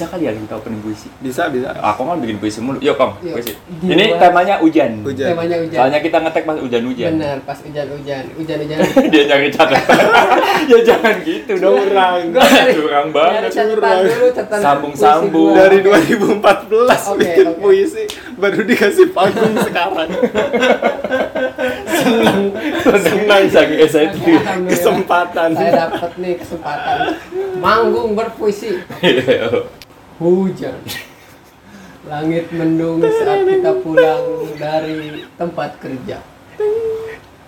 bisa kali ya kita opening puisi Bisa, bisa. aku kan bikin puisi mulu yuk kong Yuk. puisi Di ini luar. temanya hujan Hujan. Temanya hujan. soalnya kita ngetek pas hujan-hujan Bener, pas hujan-hujan, hujan-hujan. dia nyari catatan ya jangan gitu dong Curang. Curang nyari banget curang. Sambung-sambung. puisi gua. Dari 2014 Oke, bikin oke. puisi baru dikasih panggung sekarang. Senang, senang saking excited alhamdulillah. kesempatan. Saya dapat nih kesempatan manggung berpuisi. Hujan. Langit mendung saat kita pulang dari tempat kerja.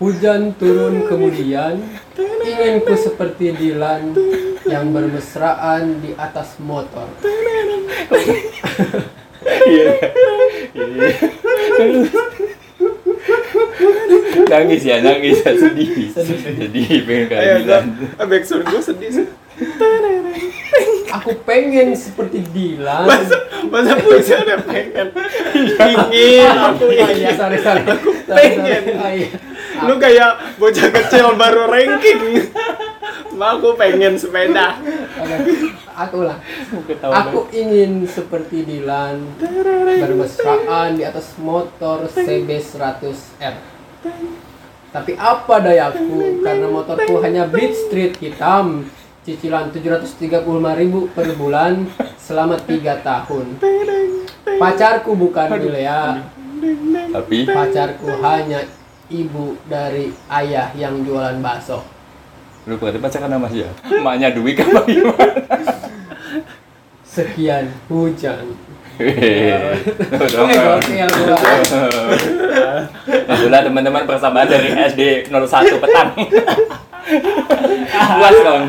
Hujan turun kemudian ingin ku seperti Dilan yang bermesraan di atas motor. Iya. Nangis ya nangis ya sedih sedih pengen kayak Ayo, Dilan backsound gue sedih sih. Aku pengen seperti Dilan. Masa, masa puisi ada pengen. Ingin, aku Oh iya, ingin. sorry, sorry. Sorry, pengen. iya. Lu kayak bocah kecil baru ranking. Ma aku pengen sepeda. Aku. Ketawa Aku ingin seperti Dilan bermesraan di atas motor CB100R. Tapi apa dayaku karena motorku hanya Beat Street hitam cicilan 735.000 per bulan selama 3 tahun. Pacarku bukan Milea, tapi pacarku hanya ibu dari ayah yang jualan bakso. lu berarti pacaran sama dia emaknya Dwi apa gimana Sekian hujan. Itulah teman-teman persamaan dari SD 01 petang. Puas dong.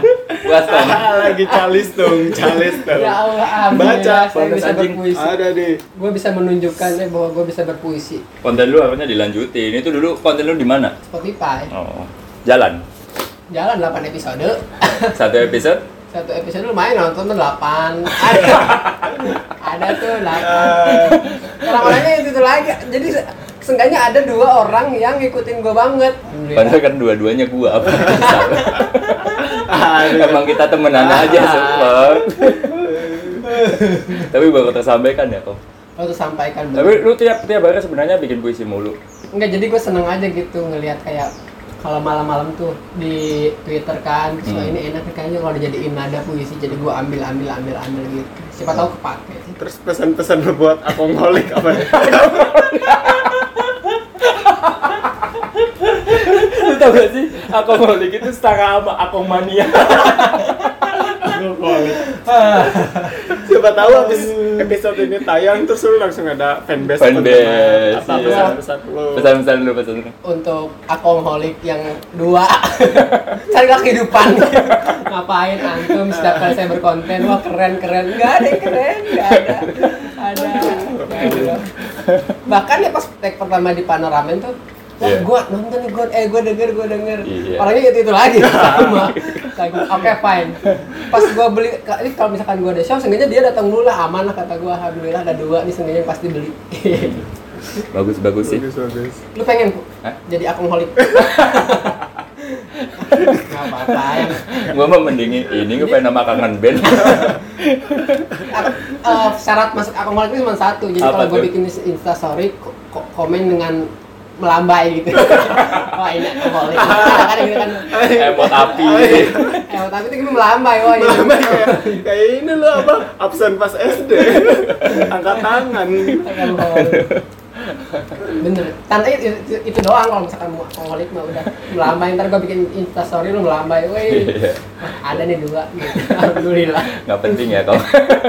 Puas dong. Lagi calis dong, calis dong. Ya Allah, amin. Baca, ya, saya bisa berpuisi. Ada deh. Gue bisa menunjukkan eh, bahwa gue bisa berpuisi. Konten lu harusnya dilanjutin. Itu dulu konten lu di mana? Spotify. Oh. Jalan. Jalan 8 episode. Satu episode Satu episode lumayan nonton tuh 8. Ada. ada tuh 8. Orang-orangnya itu, itu lagi. Jadi seenggaknya ada dua orang yang ngikutin gue banget. Padahal kan dua-duanya gua apa. Emang kita temenan aja support. Tapi baru tersampaikan ya kok. Lo tuh sampaikan Tapi lu tiap tiap hari sebenarnya bikin puisi mulu. Enggak, jadi gue seneng aja gitu ngelihat kayak kalau malam-malam tuh di Twitter kan, wah Hmm. ini enak nih kayaknya kalau dijadiin nada puisi, jadi gue ambil ambil ambil ambil gitu. Siapa tahu kepake. Terus pesan-pesan lu buat aku ngolik apa ya? Lu tau gak sih? Aku ngolik itu setara sama Akong Mania. Aku ngolik. Siapa tahu habis episode ini tayang terus lu langsung ada fanbase Fanbase, apa iya. pesan-pesan lu. Pesan-pesan lu, pesan lu. Untuk akoholik yang dua cari kehidupan ngapain antum setiap kali saya berkonten wah keren keren nggak ada yang keren nggak ada ada. bahkan ya pas tag pertama di panoramen tuh Wah, Iya. gua nonton nih, gua eh gua denger, gua denger. Iya. Orangnya itu itu lagi sama. Kayak Oke, fine. Pas gua beli, ini kalau misalkan gua ada show, seenggaknya dia datang dulu lah, aman lah kata gua. Alhamdulillah ada dua nih, seenggaknya pasti beli. Bagus bagus sih. Bagus, bagus. Lu pengen Hah? jadi akunholik? Gak Gua mah mendingin ini gua pengen nama kangen band. eh, syarat masuk akunholik itu cuma satu. Jadi kalau gua tuh? bikin Insta story, ko- ko- komen dengan melambai gitu. Wah ini akunholik. Kan gitu kan. Emot api. Eh, tapi itu gini melambai, wah ini. Lama kayak kayak ini lu apa absen pas SD. Angkat tangan. Bener, tanda itu, itu, itu doang kalau misalkan mau akunholik mah udah melambai ntar gua bikin Insta story lu melambai, woi Iya. ada nih dua. Alhamdulillah. Nggak penting ya kau.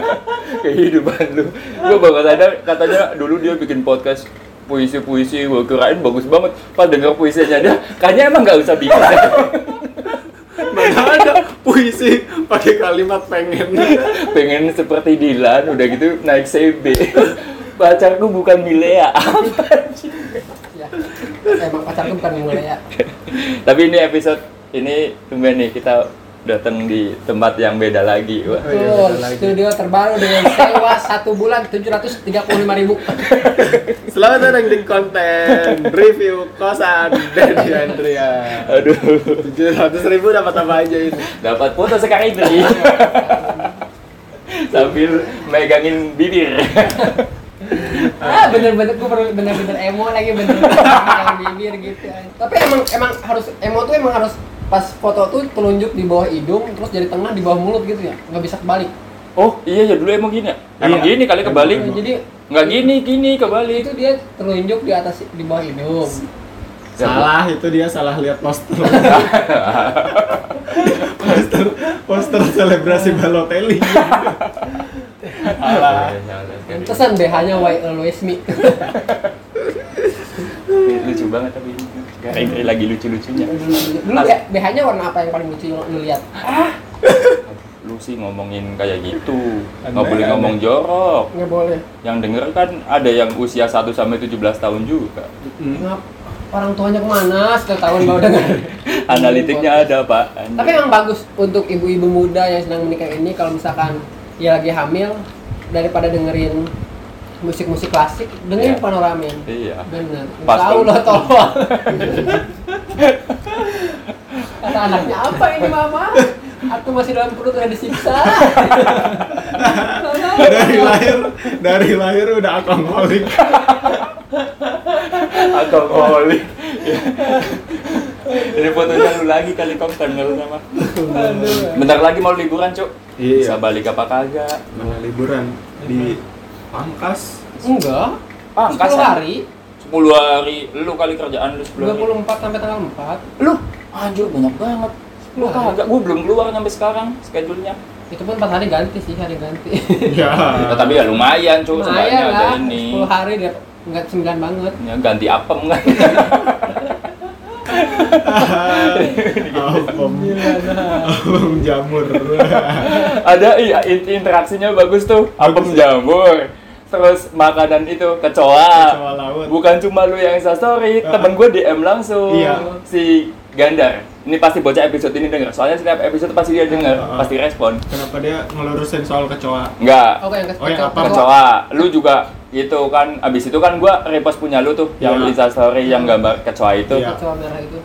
Kehidupan lu. Gua baru sadar katanya dulu dia bikin podcast puisi-puisi gua kirain bagus banget pas denger puisinya dia kayaknya emang nggak usah bikin Mana ada puisi pakai kalimat pengen. pengen seperti Dilan udah gitu naik CB pacarku bukan Milea Ya. Emang pacarku bukan mulai ya. tapi ini episode ini tumben nih kita datang di tempat yang beda lagi Wah. Oh iya, beda lagi. studio terbaru dengan sewa satu bulan 735 ribu. Selamat datang di konten review kosan Dedi Andrea. aduh Tujuh ratus ribu dapat apa aja ini? dapat foto sekali beli sambil megangin bibir. Ah bener-bener gue bener-bener emo lagi bener yang bibir gitu tapi emang emang harus emo tuh emang harus pas foto tuh telunjuk di bawah hidung terus jadi tengah di bawah mulut gitu ya nggak bisa kebalik Oh iya ya dulu emang gini ya? Emang Iya. gini kali kebalik. Nah, jadi Nggak gini, gini kebalik. itu dia telunjuk di atas di bawah hidung Salah itu dia salah lihat poster. poster poster selebrasi Balotelli. Salah. Tesan BH-nya why always me lucu banget tapi ini. Lagi lucu-lucunya. dulu ya BH-nya warna apa yang paling lucu lu lihat Lu sih ngomongin kayak gitu. Nggak boleh ngomong jorok. nggak boleh Yang denger kan ada yang usia 1 sampai 17 tahun juga. Ngap, orang tuanya ke mana setelah tahun baru dengar Analitiknya ada, Pak. tapi emang bagus untuk ibu-ibu muda yang sedang menikah ini kalau misalkan dia lagi hamil daripada dengerin musik-musik klasik dengerin Iya. panoramin Iya. bener Pas tahu loh tolong kata anaknya apa ini mama aku masih dalam perut udah disiksa dari lahir dari lahir udah alkoholik. Alkoholik. Ini fotonya lu lagi kali kau kenal sama. Bentar lagi mau liburan, Cuk. Iya. Bisa balik apa kagak? Mana liburan di Pangkas. enggak Pangkas 10 kan? hari 10 hari lu kali kerjaan lu 10 hari. 24 sampai tanggal 4 Lu anjir banyak banget. Lu kagak, gua belum keluar sampai sekarang schedule-nya. itu pun 4 hari ganti sih hari ganti Ya. Ya, tapi ya lumayan, Cuk, lumayan ada lah ini. 10 hari dia nggak 9 banget Ya, ganti apem kan. Apem jamur. ada iya in- interaksinya bagus tuh. Ya? jamur. Terus makanan itu kecoa. Kecoa laut. Bukan cuma lu yang Insta story, Ah. temen gue DM langsung. Iya. Si Gandar. Ini pasti bocah episode ini denger. Soalnya setiap episode pasti dia denger, Ah, ah. pasti respon. Kenapa dia ngelurusin soal kecoa? Enggak. oh yang Oh, yang apa? kecoa lu juga itu kan abis itu kan gua repost punya lu tuh yang Iya. lu Insta story yang gambar kecoa itu Iya. kecoa merah itu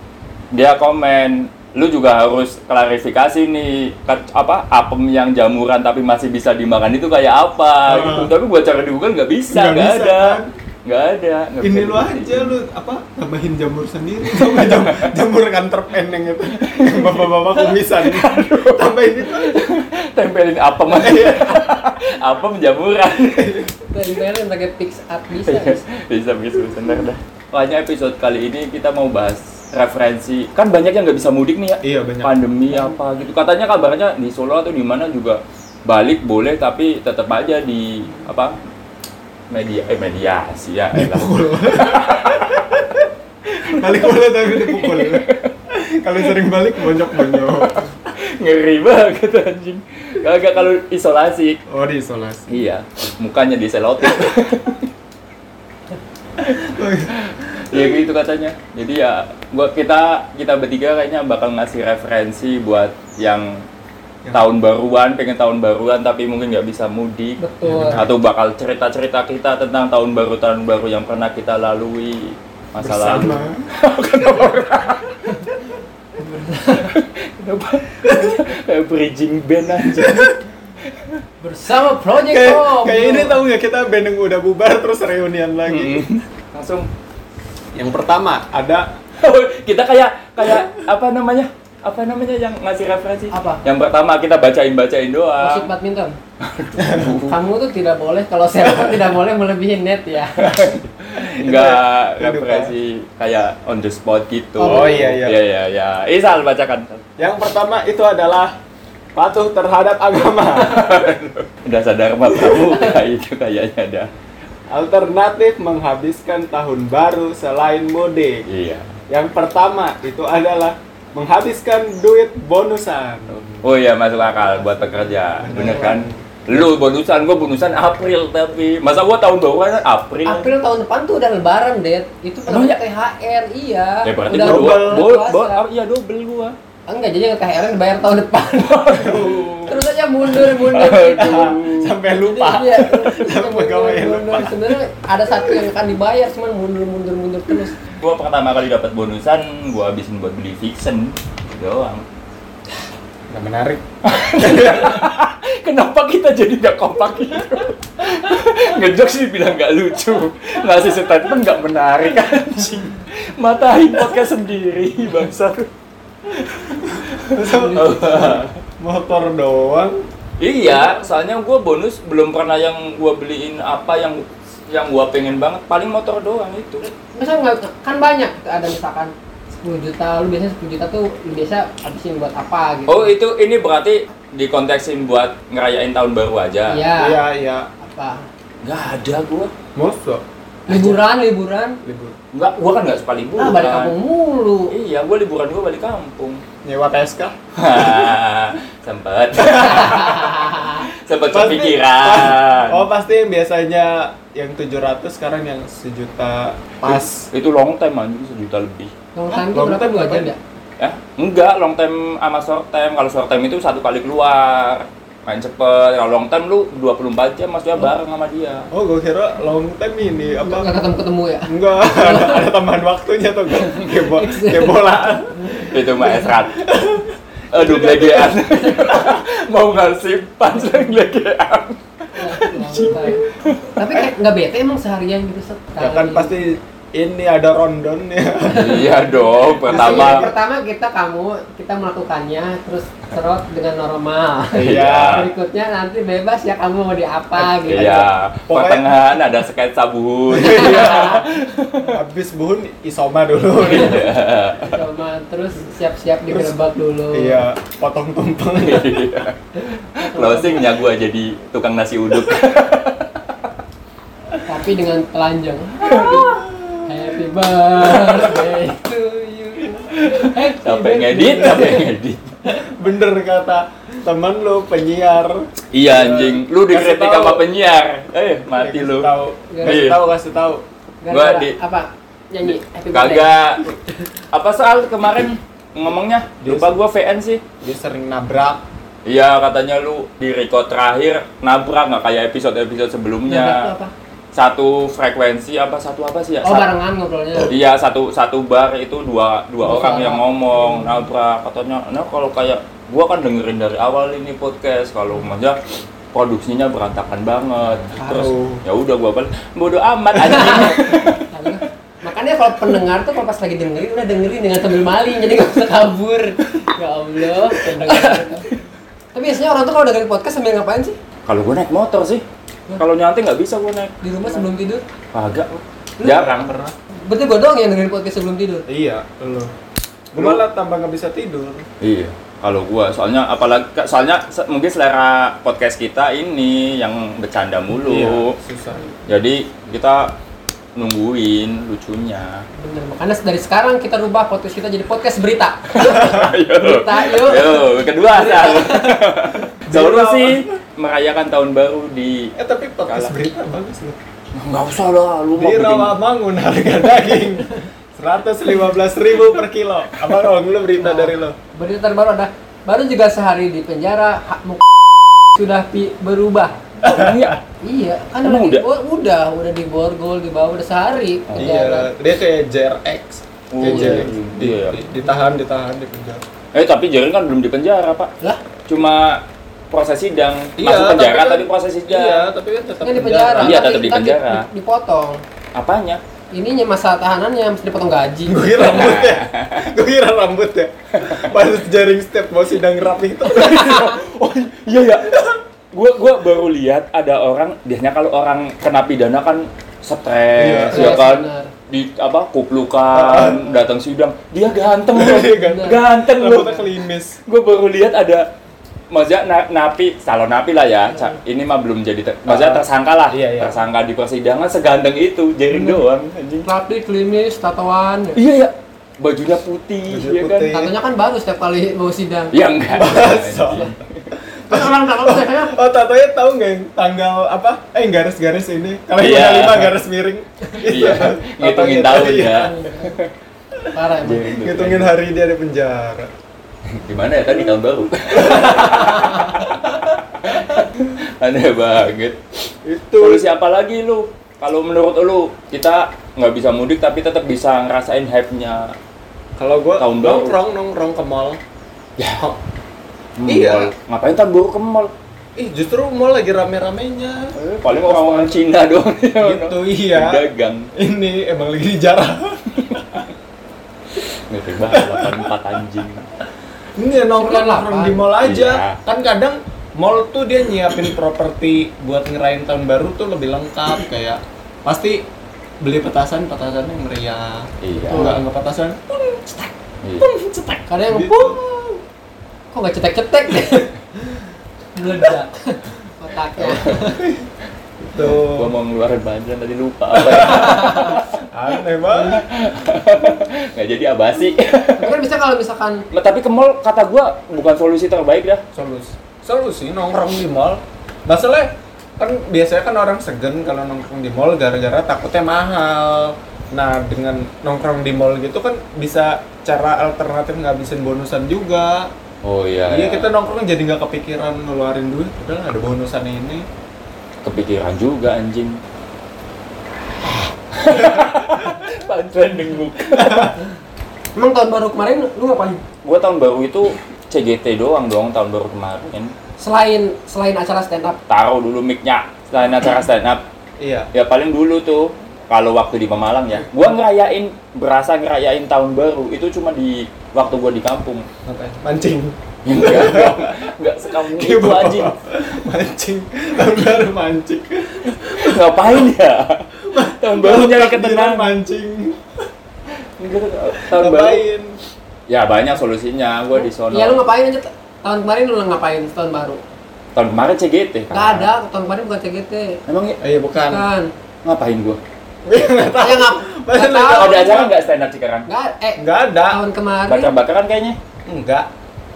dia komen lu juga harus klarifikasi nih ke- apa apem yang jamuran tapi masih bisa dimakan itu kayak apa Ah. gitu tapi gua cari di Google nggak bisa Nggak ada kan? Nggak ada nggak Ini lu aja lu apa tambahin jamur sendiri. Tambah jam, jamur kantor peneng itu. Yang bapak-bapak kumisan. Tambahin itu tempelin apem aja. Iya. apem jamuran. Tempelin pakai pix art bisa Iya, bisa. bisa bisa bener dah. Pokoknya episode kali ini kita mau bahas referensi. Kan banyak yang nggak bisa mudik nih ya. Iya banyak. Pandemi apa gitu. Katanya kabarnya di Solo atau di mana juga balik boleh tapi tetap aja di apa media eh mediasi ya dipukul. balik boleh tapi dipukul. Kalau sering balik bonyok bonyok ngeri banget anjing. Kagak kalau isolasi. Oh diisolasi iya mukanya diselotin. Ya gitu katanya. Jadi ya buat kita kita bertiga kayaknya bakal ngasih referensi buat yang Yang- tahun baruan pengen tahun baruan tapi mungkin nggak bisa mudik. Betul. Atau bakal cerita-cerita kita tentang tahun baru tahun baru yang pernah kita lalui. Masa lalu. Bersama. Kenapa? kayak bridging band aja. Bersama Project kayak Om. kayak ini tahu nggak? Kita band yang udah bubar terus reunian lagi. Mm. langsung. Yang pertama ada kita kayak kayak apa namanya apa namanya yang ngasih referensi? Apa? yang pertama kita bacain bacain musik doang badminton kamu tuh tidak boleh kalau saya tidak boleh melebihi net ya. Enggak referensi kayak on the spot gitu. Oh, iya, iya. iya iya iya. Isal bacakan. Yang pertama itu adalah patuh terhadap agama. Udah sadar mah pramuka itu kayaknya dah alternatif menghabiskan tahun baru selain mudik iya. Yang pertama itu adalah menghabiskan duit bonusan Oh iya masuk akal buat pekerja, bener kan? Lu bonusan, gua bonusan April tapi masa gua tahun baru kan April? April tahun depan tuh udah lebaran det itu namanya ya? THR iya Ya berarti udah gua dua, double bo, ah, iya double gua. enggak jadi THR dibayar tahun depan terus aja mundur mundur gitu sampai lupa Iya, Sampai mundur, mundur. lupa. Sebenarnya ada satu yang akan dibayar, cuman mundur mundur mundur terus. Gua pertama kali dapat bonusan, gua habisin buat beli fiction doang. Nggak menarik. Kenapa kita jadi nggak kompak gitu? Ngejok sih bilang nggak lucu, ngasih statement nggak menarik anjing. Matahin podcast sendiri bangsa. Motor doang. iya, soalnya gue bonus belum pernah yang gue beliin apa yang yang gue pengen banget. Paling motor doang itu. Masa nggak kan banyak ada misalkan 10 juta, lu biasanya 10 juta tuh lu biasa habisin buat apa gitu. Oh itu ini berarti dikonteksin buat ngerayain tahun baru aja? Iya. Iya, iya. Apa? Nggak ada gue. Masa? Liburan, liburan. Libur. Nggak, gue kan nggak suka liburan. Ah, balik kampung mulu. Iya, gue liburan gue balik kampung. Nyewa PSK? sempet sempet Pasti- kepikiran Oh, pasti yang biasanya yang 700 sekarang yang sejuta pas. itu long time anjing sejuta lebih Long time itu Long berapa? time Dua jam berapa? ya? ya enggak long time sama short time kalau short time itu satu kali keluar main cepet kalau long time lu 24 jam maksudnya bareng sama dia Oh, gue kira long time ini Nggak apa? ketemu-ketemu ya? Enggak, ada, ada tambahan waktunya tuh kan. Kayak bo- kayak bola. itu mah esrat aduh gelegean mau ngasih Long time. Tapi kayak nggak bete emang seharian gitu set. Ya kan pasti ini ada rondon ya. iya dong pertama pertama kita kamu kita melakukannya terus serot dengan normal. Iya. Berikutnya nanti bebas ya kamu mau di apa gitu. iya Pokoknya- pertengahan ada sketsa bun Iya. Habis buhun isoma dulu. Cuma terus siap-siap digerebek dulu. Iya, potong tumpeng. Iya. closingnya gua jadi tukang nasi uduk Tapi dengan telanjang. Happy birthday to you. Sampai ngedit sampai ngedit Bener kata temen lu penyiar. iya anjing lu Kasih dikritik sama penyiar eh mati lu Tahu. Kasih Iya. tahu, kasih tahu. Gua di- apa? Nyanyi happy birthday. kagak apa soal kemarin ngomongnya lupa gua VN sih Dia sering nabrak. iya katanya lu di record terakhir nabrak nggak kayak episode-episode Nabrak sebelumnya apa? Satu frekuensi apa satu apa sih ya Oh barengan ngobrolnya. Iya satu satu bar itu dua dua orang yang ngomong nabrak katanya nah kalau kayak gua kan dengerin dari awal ini podcast kalau maksudnya produksinya berantakan banget terus Aduh. ya udah gua balik bodoh amat anjing Lalu, Makanya kalau pendengar tuh kalau pas lagi dengerin udah dengerin dengan sambil maling jadi nggak usah kabur. Ya Allah, pendengar. Tapi biasanya orang tuh kalau dengerin podcast sambil ngapain sih? kalau gua naik motor sih kalau nyantai nggak bisa gua naik Di rumah sebelum tidur? kagak jarang Pernah. Berarti gue doang yang dengerin podcast sebelum tidur? Iya, lu. Gue malah tambah nggak bisa tidur. iya kalau gua soalnya apalagi soalnya mungkin selera podcast kita ini yang bercanda mulu Iya, susah. jadi kita nungguin lucunya Bener, makanya dari sekarang kita rubah podcast kita jadi podcast berita. Ayo. Berita, yuk. Yo, kedua Sal. Solusi merayakan tahun baru di Eh tapi podcast Kalah. berita bagus loh. Enggak usah lah, lu Di Rawamangun harga daging 115.000 ribu per kilo. Apa kalau lu berita dari lo? Berita terbaru ada, baru juga sehari di penjara, hak sudah pi- berubah. Iya. Iya, kan Emang udah, udah? di- udah, udah diborgol, dibawa udah sehari penjara. Iya, dia kayak JRX. Oh, Kayak iya. JRX. Di- Iya. di- ditahan, ditahan di penjara. Eh tapi Jaren kan belum di penjara, Pak. Lah, Cuma proses sidang. Iya, Masuk penjara tapi kan- tadi proses sidang. Iya, tapi kan tetap kan di penjara. Iya, tapi tetap di ntar penjara. di- dipotong. Apanya? Ininya masa tahanannya mesti dipotong gaji. Gue kira rambutnya, gue kira rambutnya. Pas jaring step mau sidang rapi itu. Oh iya ya. Gua gua baru lihat ada orang biasanya kalau orang kena pidana kan stres Iya. ya kan Benar. di apa kuplukan datang sidang dia ganteng loh Iya, ganteng. loh kelimis. gue baru lihat ada maksudnya na- napi calon napi lah ya Ca- ini mah belum jadi ter- maksudnya tersangka lah Iya, iya. tersangka di persidangan seganteng itu jaring Bener. doang anjing Rapi, klimis, tatoan. iya ya bajunya putih Baju ya kan putih. Tatonya kan baru setiap kali mau sidang. ya enggak. Kan orang tato saya Oh, tatonya tahu nggak yang tanggal apa? Eh, garis-garis ini. Kalau yang Iya. lima garis miring. iya ngitungin tahun iya. ya parah emang. Jaring doang. Ngitungin hari dia di penjara. gimana ya tadi tahun baru aneh banget Itu. solusi apa lagi lu kalau menurut lu kita nggak bisa mudik tapi tetap bisa ngerasain hype nya Kalau gua Tahun baru. nongkrong nongkrong ke mall. ya Oh, Iya. Mall. Ngapain tahun baru ke mall? Ih, justru mall lagi rame-ramenya. Eh, paling orang-orang Cina doang. Gitu, iya. Dagang. Ini emang lagi dijarah. Ngeri banget 84 anjing. Ini nongkrong nongkrong di mall aja. Iya. Kan kadang mall tuh dia nyiapin properti buat ngerayain tahun baru tuh lebih lengkap kayak pasti beli petasan petasan yang meriah. Iya. Enggak enggak petasan. Iya. Cetek. Kadang yang Gitu. pung. Kok nggak cetek-cetek deh? Meledak otaknya. Tuh. Gua mau ngeluarin badan tadi lupa apa ya. Aneh banget. Nggak jadi abasi. Tapi kan bisa kalau misalkan Nah, tapi ke mall kata gua bukan solusi terbaik dah. Solusi. Solusi nongkrong di mall. Masalah kan biasanya kan orang segen kalau nongkrong di mall gara-gara takutnya mahal. Nah, dengan nongkrong di mall gitu kan bisa cara alternatif ngabisin bonusan juga. Oh iya. Iya, iya. kita nongkrong jadi nggak kepikiran ngeluarin duit. Udah ada bonusan ini. kepikiran juga anjing. Paling trending book. emang tahun baru kemarin lu ngapain? Gua tahun baru itu CGT doang dong tahun baru kemarin. Selain selain acara stand up. Taruh dulu mic-nya selain acara stand up. Iya. Ya paling dulu tuh kalau waktu di Pemalang ya. Gua ngerayain berasa ngerayain tahun baru itu cuma di waktu gua di kampung. Mancing. Enggak. Enggak sekampung itu anjing. mancing. Tahun baru mancing. Ngapain ya? Tahun baru nyari ketenangan. mancing. Enggak, Tahun baru. Ngapain? Ya banyak solusinya. Gua di sono. Iya lu ngapain aja tahun kemarin lu ngapain tahun baru? Tahun kemarin CGT kan. Gak ada, tahun kemarin bukan CGT. Emang ya? Oh, iya bukan. Kan. ngapain gua? Ya ngap. Masa Nggak lu tahu. Oh, ada acara nggak stand up sekarang? Nggak, eh Enggak ada. tahun kemarin Bakar-bakaran kayaknya. Enggak.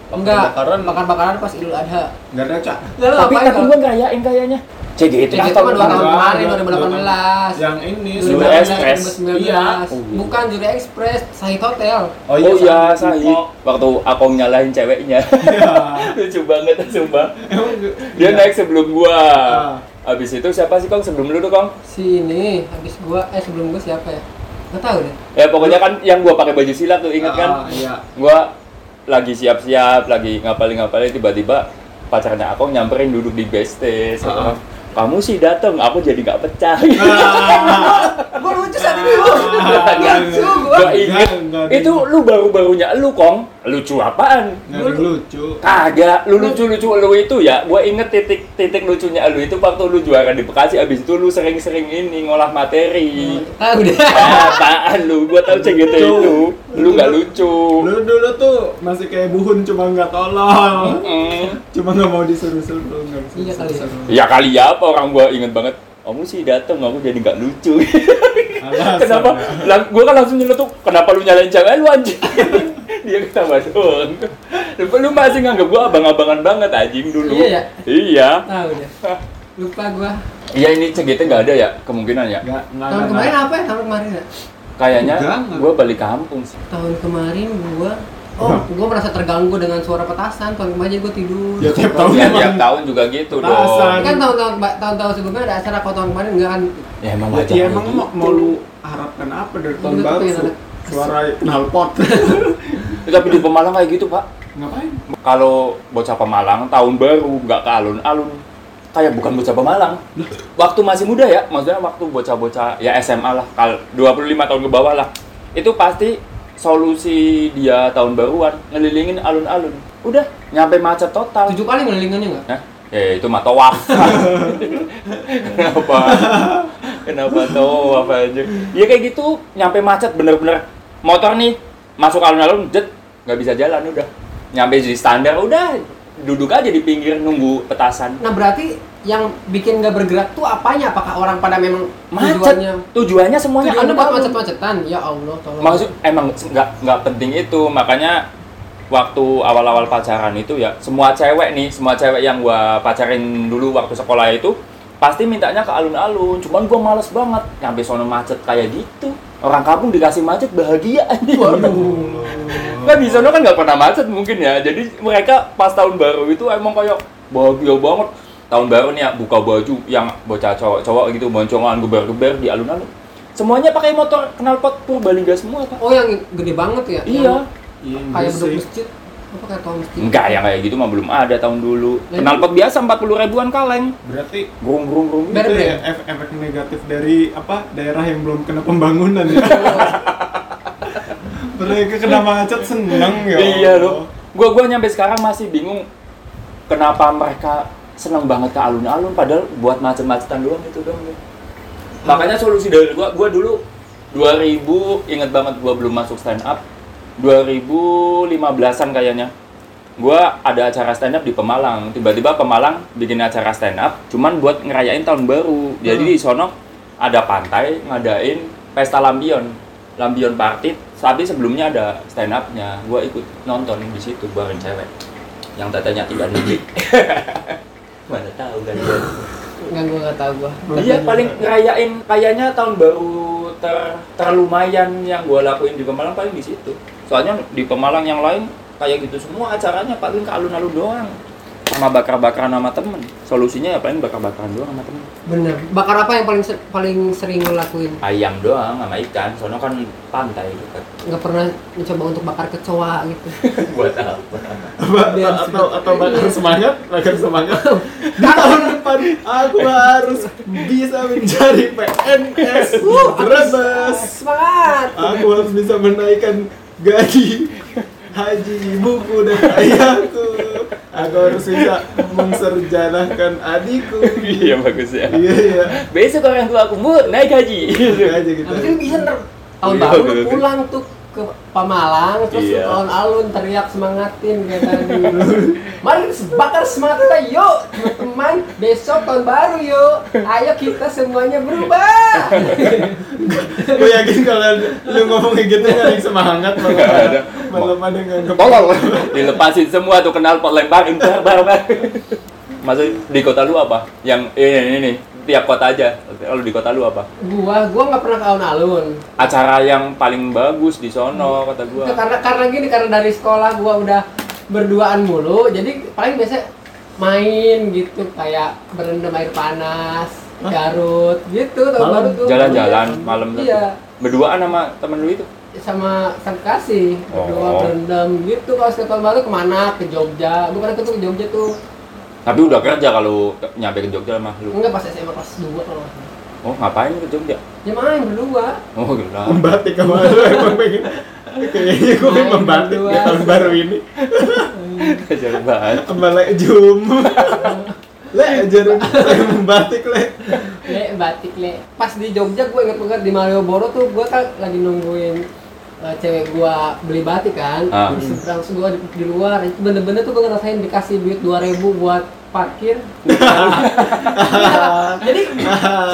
enggak Bakaran. bakar-bakaran pas Idul Adha. Enggak ada, Cak. Tapi tapi gua ngerayain kayaknya. CGT CGT lah mah tahun dua tahun kemarin. kemarin, Enggak, 2018. Yang ini Zuri sudah- Express. 2019. Iya. Oh, iya. Bukan Juri Express, Sahid Hotel. Oh Oh iya, sama Sahid. Kiko. Waktu aku nyalahin ceweknya. Iya. Lucu banget sumpah. Gue- Dia iya. naik sebelum gua. Ah. Abis itu siapa sih Kong sebelum lu tuh Kong? Si ini habis gua eh sebelum gua siapa ya? Nggak tahu deh. Ya pokoknya kan yang gua pakai baju silat tuh inget kan? Ah, Iya. Gua lagi siap-siap, lagi ngapalin-ngapalin tiba-tiba pacarnya aku nyamperin duduk di backstage. Ah. Kamu sih dateng, aku jadi nggak pecah. Gua lucu saat ini lu. Lucu gua. Gak inget. Itu lu baru-barunya lu Kong. Lucu apaan? Nggak ada yang lucu. Kagak, lu lucu-lucu lu itu ya. Gua inget titik-titik lucunya lu itu waktu lu juara di Bekasi. Abis itu lu sering-sering ini ngolah materi. Tahu deh. Ah, apaan lu? Gua tahu CGT Lucu. itu. Lu nggak lucu. Lu dulu tuh masih kayak buhun cuma nggak tolong. Mm. Cuma nggak mau disuruh-suruh, nggak Iya kali ya. Ya kali ya apa orang gua inget banget. Kamu sih dateng, aku jadi nggak lucu. Alasan kenapa? ya. Gua kan langsung nyeletuk, kenapa lu nyalain cewek lu anjing? Dia ketawa doang. Lu, lu masih nganggep gua abang-abangan banget anjing dulu. Iya ya? Iya. Tahu deh. Lupa gua. Iya ini CGT nggak ada ya kemungkinan ya? Nggak, nggak, Tahun kemarin apa ya? Tahun kemarin ya? Kayaknya gua balik kampung sih. Tahun kemarin gua Oh, gua merasa terganggu dengan suara petasan. Tahun kemarin gua tidur. Ya tiap tahun Ya tiap tahun juga gitu Petasan. dong. kan tahun-tahun tahun-tahun sebelumnya ada acara kok tahun kemarin enggak kan Ya emang Ya, wajar. ya emang mau, mau lu harapkan apa dari tahun baru? Suara knalpot. Tapi di Pemalang kayak gitu pak. Ngapain? Kalau bocah Pemalang tahun baru nggak ke alun-alun kayak bukan bocah Pemalang. Waktu masih muda ya, maksudnya waktu bocah-bocah ya SMA lah, kal 25 tahun ke bawah lah. Itu pasti solusi dia tahun baruan ngelilingin alun-alun. Udah nyampe macet total. tujuh kali ngelilingannya enggak Hah? Ya itu mah tawaf. Kenapa? Kenapa tawaf aja? Ya kayak gitu, nyampe macet bener-bener. Motor nih masuk alun-alun, jet nggak bisa jalan udah. Nyampe di standar udah duduk aja di pinggir nunggu petasan. nah berarti yang bikin nggak bergerak tuh apanya apakah orang pada memang Macet. tujuannya Tujuannya semuanya tujuannya buat macet-macetan ya Allah tolong Maksud emang nggak nggak penting itu, makanya waktu awal-awal pacaran itu ya semua cewek nih, semua cewek yang gua pacarin dulu waktu sekolah itu pasti mintanya ke alun-alun. Cuman gua males banget nyampe sono macet kayak gitu. Orang kampung dikasih macet bahagia anjing. Kan di sono kan nggak pernah macet mungkin ya. Jadi mereka pas tahun baru itu emang kayak bahagia banget. Tahun baru nih ya buka baju yang bocah cowok-cowok gitu boncongan geber-geber di alun-alun. Semuanya pakai motor knalpot Purbalingga semua, Pak. oh yang gede banget ya Iya. Iya, kayak masjid Enggak, yang kayak gitu mah belum ada tahun dulu. Lah, Knalpot biasa 40 ribuan kaleng. Berarti Grung grung grung. Itu ya ef- efek negatif dari apa daerah yang belum kena pembangunan ya. Mereka kena macet seneng ya. Iya loh. Gua gua nyampe sekarang masih bingung kenapa mereka seneng banget ke alun-alun padahal buat macet-macetan doang itu doang. deh. Makanya solusi dari gua gua dulu 2000 inget banget gua belum masuk stand up 2015-an kayaknya. Gua ada acara stand up di Pemalang. Tiba-tiba Pemalang bikin acara stand up cuman buat ngerayain tahun baru. Jadi Hmm. di sono ada pantai ngadain pesta lampion. Lampion party, tapi sebelumnya ada stand up-nya. Gua ikut nonton di situ bareng cewek. Yang tatanya tidak negeri. Mana tahu kan dia. Enggak gua enggak tahu gua. Iya paling ngerayain kayaknya tahun baru ter terlumayan yang gua lakuin di Pemalang paling di situ. Soalnya di Pemalang yang lain kayak gitu semua acaranya paling ke alun-alun doang. Sama bakar-bakaran sama temen. Solusinya ya paling bakar-bakaran doang sama temen. Bener. Bakar apa yang paling ser- paling sering lo lakuin? Ayam doang sama ikan. Soalnya kan pantai gitu. Nggak pernah mencoba untuk bakar kecoa gitu. Buat apa? Biar atau atau bakar semangat, bakar semangat. Di tahun depan aku harus bisa menjadi PNS Uh, Brebes. Semangat. Aku harus bisa menaikkan gaji haji ibuku dan ayahku. Aku harus bisa menserjanakan adikku. Iya bagus ya. Iya iya. Besok orang tua aku mau naik haji. Aja gitu. Nah, mungkin bisa ntar tahun Iya, baru lu bener. pulang tuh ke Pamalang terus Iya. lu alun-alun teriak semangatin kayak tadi. Mari kita bakar semangat kita yuk teman-teman besok tahun baru yuk. Ayo kita semuanya berubah. Gue yakin kalau lu ngomong kayak gitu nggak ada yang semangat malah Nggak ada. malah pada nganggep Tolol. Dilepasin semua tuh kenal pot lemparin bar bar bar. Maksud di kota lu apa? Yang ini ini, ini tiap kota aja. Kalau di kota lu apa? gua gua nggak pernah ke alun-alun. Acara yang paling bagus di sono kata gua. Karena karena gini karena dari sekolah gua udah berduaan mulu jadi paling biasa main gitu kayak berendam air panas garut gitu tahun Malam? baru tuh Jalan-jalan malam tuh. iya Berduaan sama temen lu itu. sama sang kasih berdua Oh. berendam gitu kalau setiap tahun baru ke mana ke Jogja gua pernah tuh ke Jogja tuh Tapi udah kerja kalau nyampe ke Jogja sama lu. enggak pas SMA kelas 2 kalau. Oh, ngapain ke Jogja? ya main berdua. Oh, gelap. membatik sama lu emang pengen. Kayaknya gue pengen membatik di tahun baru ini. Jauh banget. sama Le Jum. Le ajarin saya membatik Le le batik le pas di Jogja gue inget banget di Malioboro tuh gue kan lagi nungguin eh, cewek gue beli batik kan. Ah. di seberang gue di, di luar. Itu bener-bener tuh gue ngerasain dikasih duit 2000 buat parkir. Jadi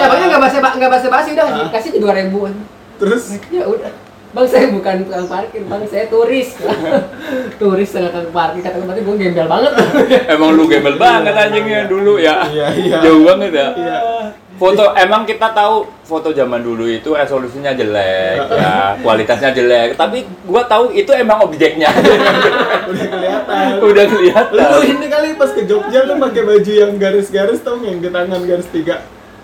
siapanya nggak basa nggak basa basi udah dikasih dua ribu terus? Ya udah. Bang saya bukan tukang parkir bang saya turis. Turis nggak tukang parkir kata berarti gue gembel banget. Emang lu gembel banget anjingnya dulu ya. iya iya. Jauh banget ya. iya Foto emang kita tahu foto zaman dulu itu resolusinya jelek ya, kualitasnya jelek. Tapi gua tahu itu emang objeknya. udah kelihatan Udah lu kelihatan. ini kali pas ke Jogja lu pakai baju yang garis-garis tau yang di tangan garis tiga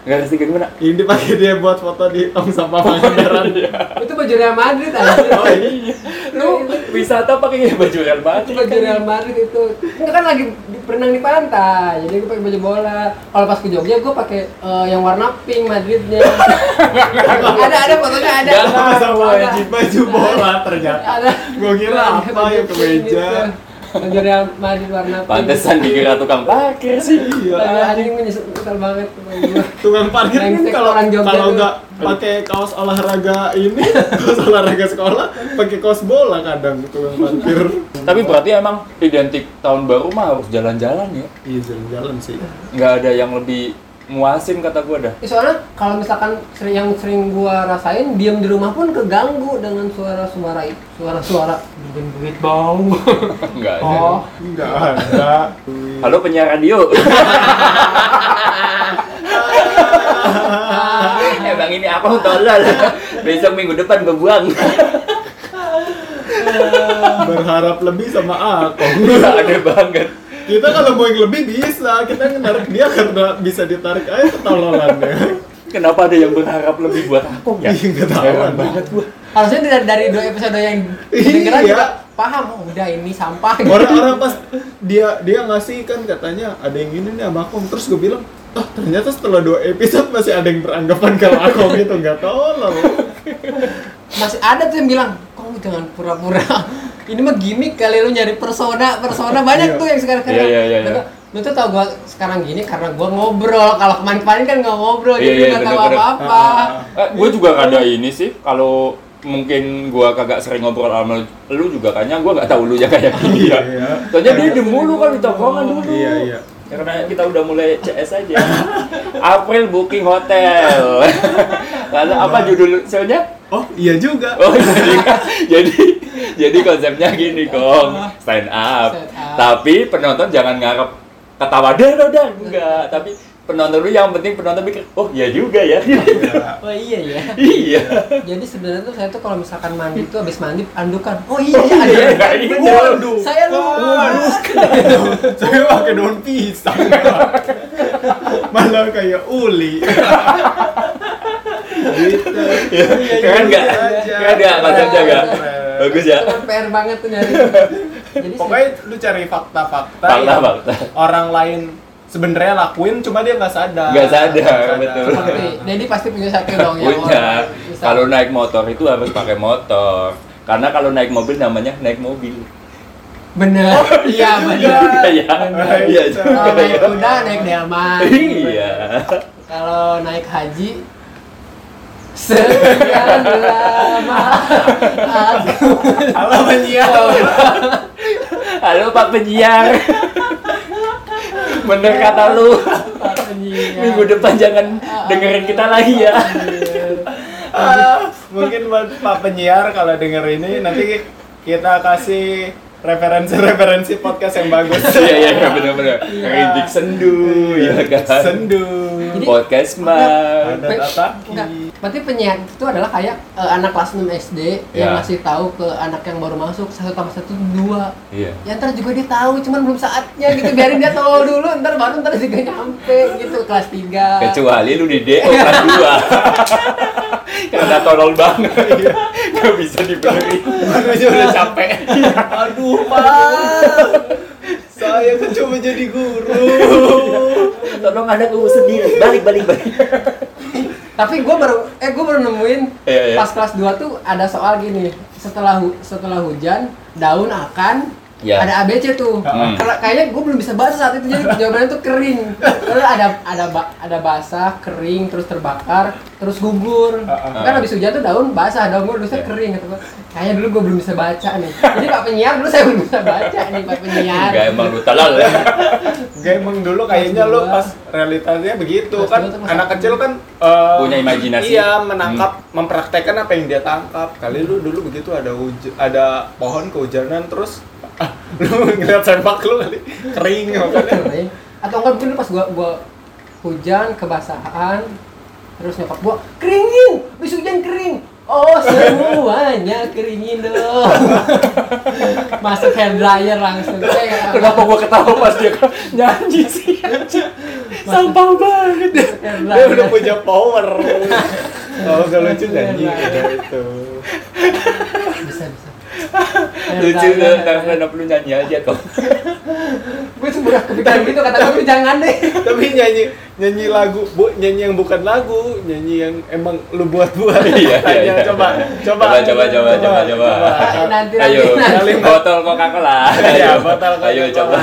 Enggak ngerti gimana? yang dipakai dia buat foto di tong sampah Pangandaran itu baju Real Madrid aja oh iya. Lu wisata pakai baju Real itu Madrid. baju Real Madrid itu. Enggak kan lagi di- berenang di pantai. Jadi gue pakai baju bola. Kalau pas ke Jogja gue pakai eh, yang warna pink Madridnya. Ada ada fotonya ada. Nggak sama Ada. baju baju bola ternyata. Ada. Gua kira Ada apa ya pink kemeja. Real Madrid warna pink Pantesan dikira tukang parkir sih. iya anjing menyesal menyesal banget tukang parkir kan kalau orang Jogja kalau tuh. nggak pakai kaos olahraga ini kaos olahraga sekolah pakai kaos bola kadang tukang parkir Tapi berarti emang identik tahun baru mah harus jalan-jalan ya. iya jalan-jalan sih Nggak ada yang lebih muasin kata gua dah. Ya, soalnya kalau misalkan sering yang sering gua rasain diam di rumah pun keganggu dengan suara-suara itu suara-suara bikin duit bau Enggak ada. oh nggak ada Halo penyiar radio. ya bang ini apa tolol. Besok minggu depan gue buang. berharap lebih sama aku Aneh banget. Kita kalau mau yang lebih bisa kita narik dia karena bisa ditarik aja ketololannya Kenapa ada yang berharap lebih buat aku ya? Iya, nggak tahu. Banget gua. harusnya dari, dari dua episode yang dengeran Iya. juga paham oh, udah ini sampah gitu. orang-orang pas dia dia ngasih kan katanya ada yang gini nih sama Akom terus gue bilang ah ternyata setelah dua episode masih ada yang beranggapan kalau Akom itu nggak tolong masih ada tuh yang bilang kamu jangan pura-pura ini mah gimmick kali lu nyari persona persona banyak Iya. tuh yang sekarang sekarang Iya, iya, iya, iya. lu tuh tau gua sekarang gini karena gua ngobrol kalau kemarin kemarin kan nggak ngobrol Iya, jadi iya, lu nggak tahu bener-bener. apa apa Eh, gue juga ada ini sih kalau mungkin gua kagak sering ngobrol sama lu juga kayaknya gua nggak tahu lu ya kayak gini ya. Iya. Soalnya dia diem mulu kan di tongkrongan dulu. iya iya Karena kita udah mulai CS aja. April booking hotel. Karena apa judul show-nya? oh iya juga Oh jadi jadi jadi konsepnya gini kong stand up. Stand up. Tapi penonton jangan ngarep ketawa dar dar enggak. Tapi penonton lu yang penting penonton mikir oh iya juga ya. oh iya ya iya. jadi sebenarnya tuh saya tuh kalau misalkan mandi tuh habis mandi andukan oh iya ya ada iya, yang- iya. bener. Waduh. saya lupa saya pakai daun pisang malah kayak uli gitu Keren nggak? aja. Keren nggak konsepnya nggak? Bagus ya. Cuma PR banget tuh nyari jadi pokoknya lu cari fakta-fakta Fakta, yang fakta. orang lain sebenarnya lakuin cuma dia nggak sadar Nggak sadar, Nggak betul. seperti Dedi pasti punya satu dong yang Punya. Kalau naik motor itu harus pakai motor. Karena kalau naik mobil namanya naik mobil. bener iya bener Iya, Bener. iya. kalau naik kuda naik delman Iya. kalau naik haji sekian lama halo penyiar Halo Pak penyiar. Bener kata lu. Minggu depan jangan dengerin kita lagi ya. Mungkin buat pak penyiar kalau denger ini nanti kita kasih referensi-referensi podcast yang bagus. Iya iya iya, bener-bener. Rintik sendu ya kan. sendu. Jadi- Podcast mah. ada tataki berarti penyiar itu adalah kayak eh, anak kelas 6 SD yang Ya. ngasih tahu ke anak yang baru masuk satu tambah satu dua. Iya. ya ntar juga dia tahu cuman belum saatnya gitu. Biarin dia tahu dulu ntar baru ntar juga nyampe gitu kelas 3 Kecuali lu di DO kelas 2 Karena tolol banget. Gak bisa dibenerin. Aja udah capek. Aduh pak saya kan cuma jadi guru. Tolong anak gue sendiri. Balik balik balik. Tapi gue baru eh gue baru nemuin Iya, iya. pas kelas 2 tuh ada soal gini. Setelah setelah hujan daun akan Ya. ada ABC tuh. Hmm. Karena kayaknya gue belum bisa baca saat itu jadi jawabannya tuh kering. Terus ada ada ba- ada basah kering terus terbakar terus gugur. Ah, kan habis hujan tuh daun basah daun gugur terusnya Ya. kering gitu. Kan kayaknya dulu gue belum bisa baca nih. Jadi pak penyiar dulu saya belum bisa baca nih pak penyiar. Gak emang lu talal ya Gak emang dulu kayaknya lu pas realitasnya begitu kan anak kecil kan eh, Punya imajinasi. Iya, menangkap, mempraktekkan apa yang dia tangkap. Kali lu dulu begitu ada huj ada pohon kehujanan terus ah, lu ngeliat sempak lu kali kering atau enggak mungkin pas gua gua hujan kebasahan terus nyokap gua keringin! Habis hujan kering oh semuanya keringin dong masuk hair dryer langsung. Kenapa gua ketawa pas dia nyanyi sih Sampah banget. Dia udah punya power. Kalau gak lucu nyanyi. ada itu. bisa bisa Lucu tuh Ntar stand up lu nyanyi aja kok gue tuh udah kepikiran gitu kata gue jangan deh. Tapi nyanyi nyanyi lagu, bu, nyanyi yang bukan lagu, nyanyi yang emang lu buat-buat. Iya, iya, Tanya, iya. coba, coba, Coba, coba, coba, coba, coba. nanti Ayo nanti nanti. Botol Coca-Cola. Iya, botol Ayo coba.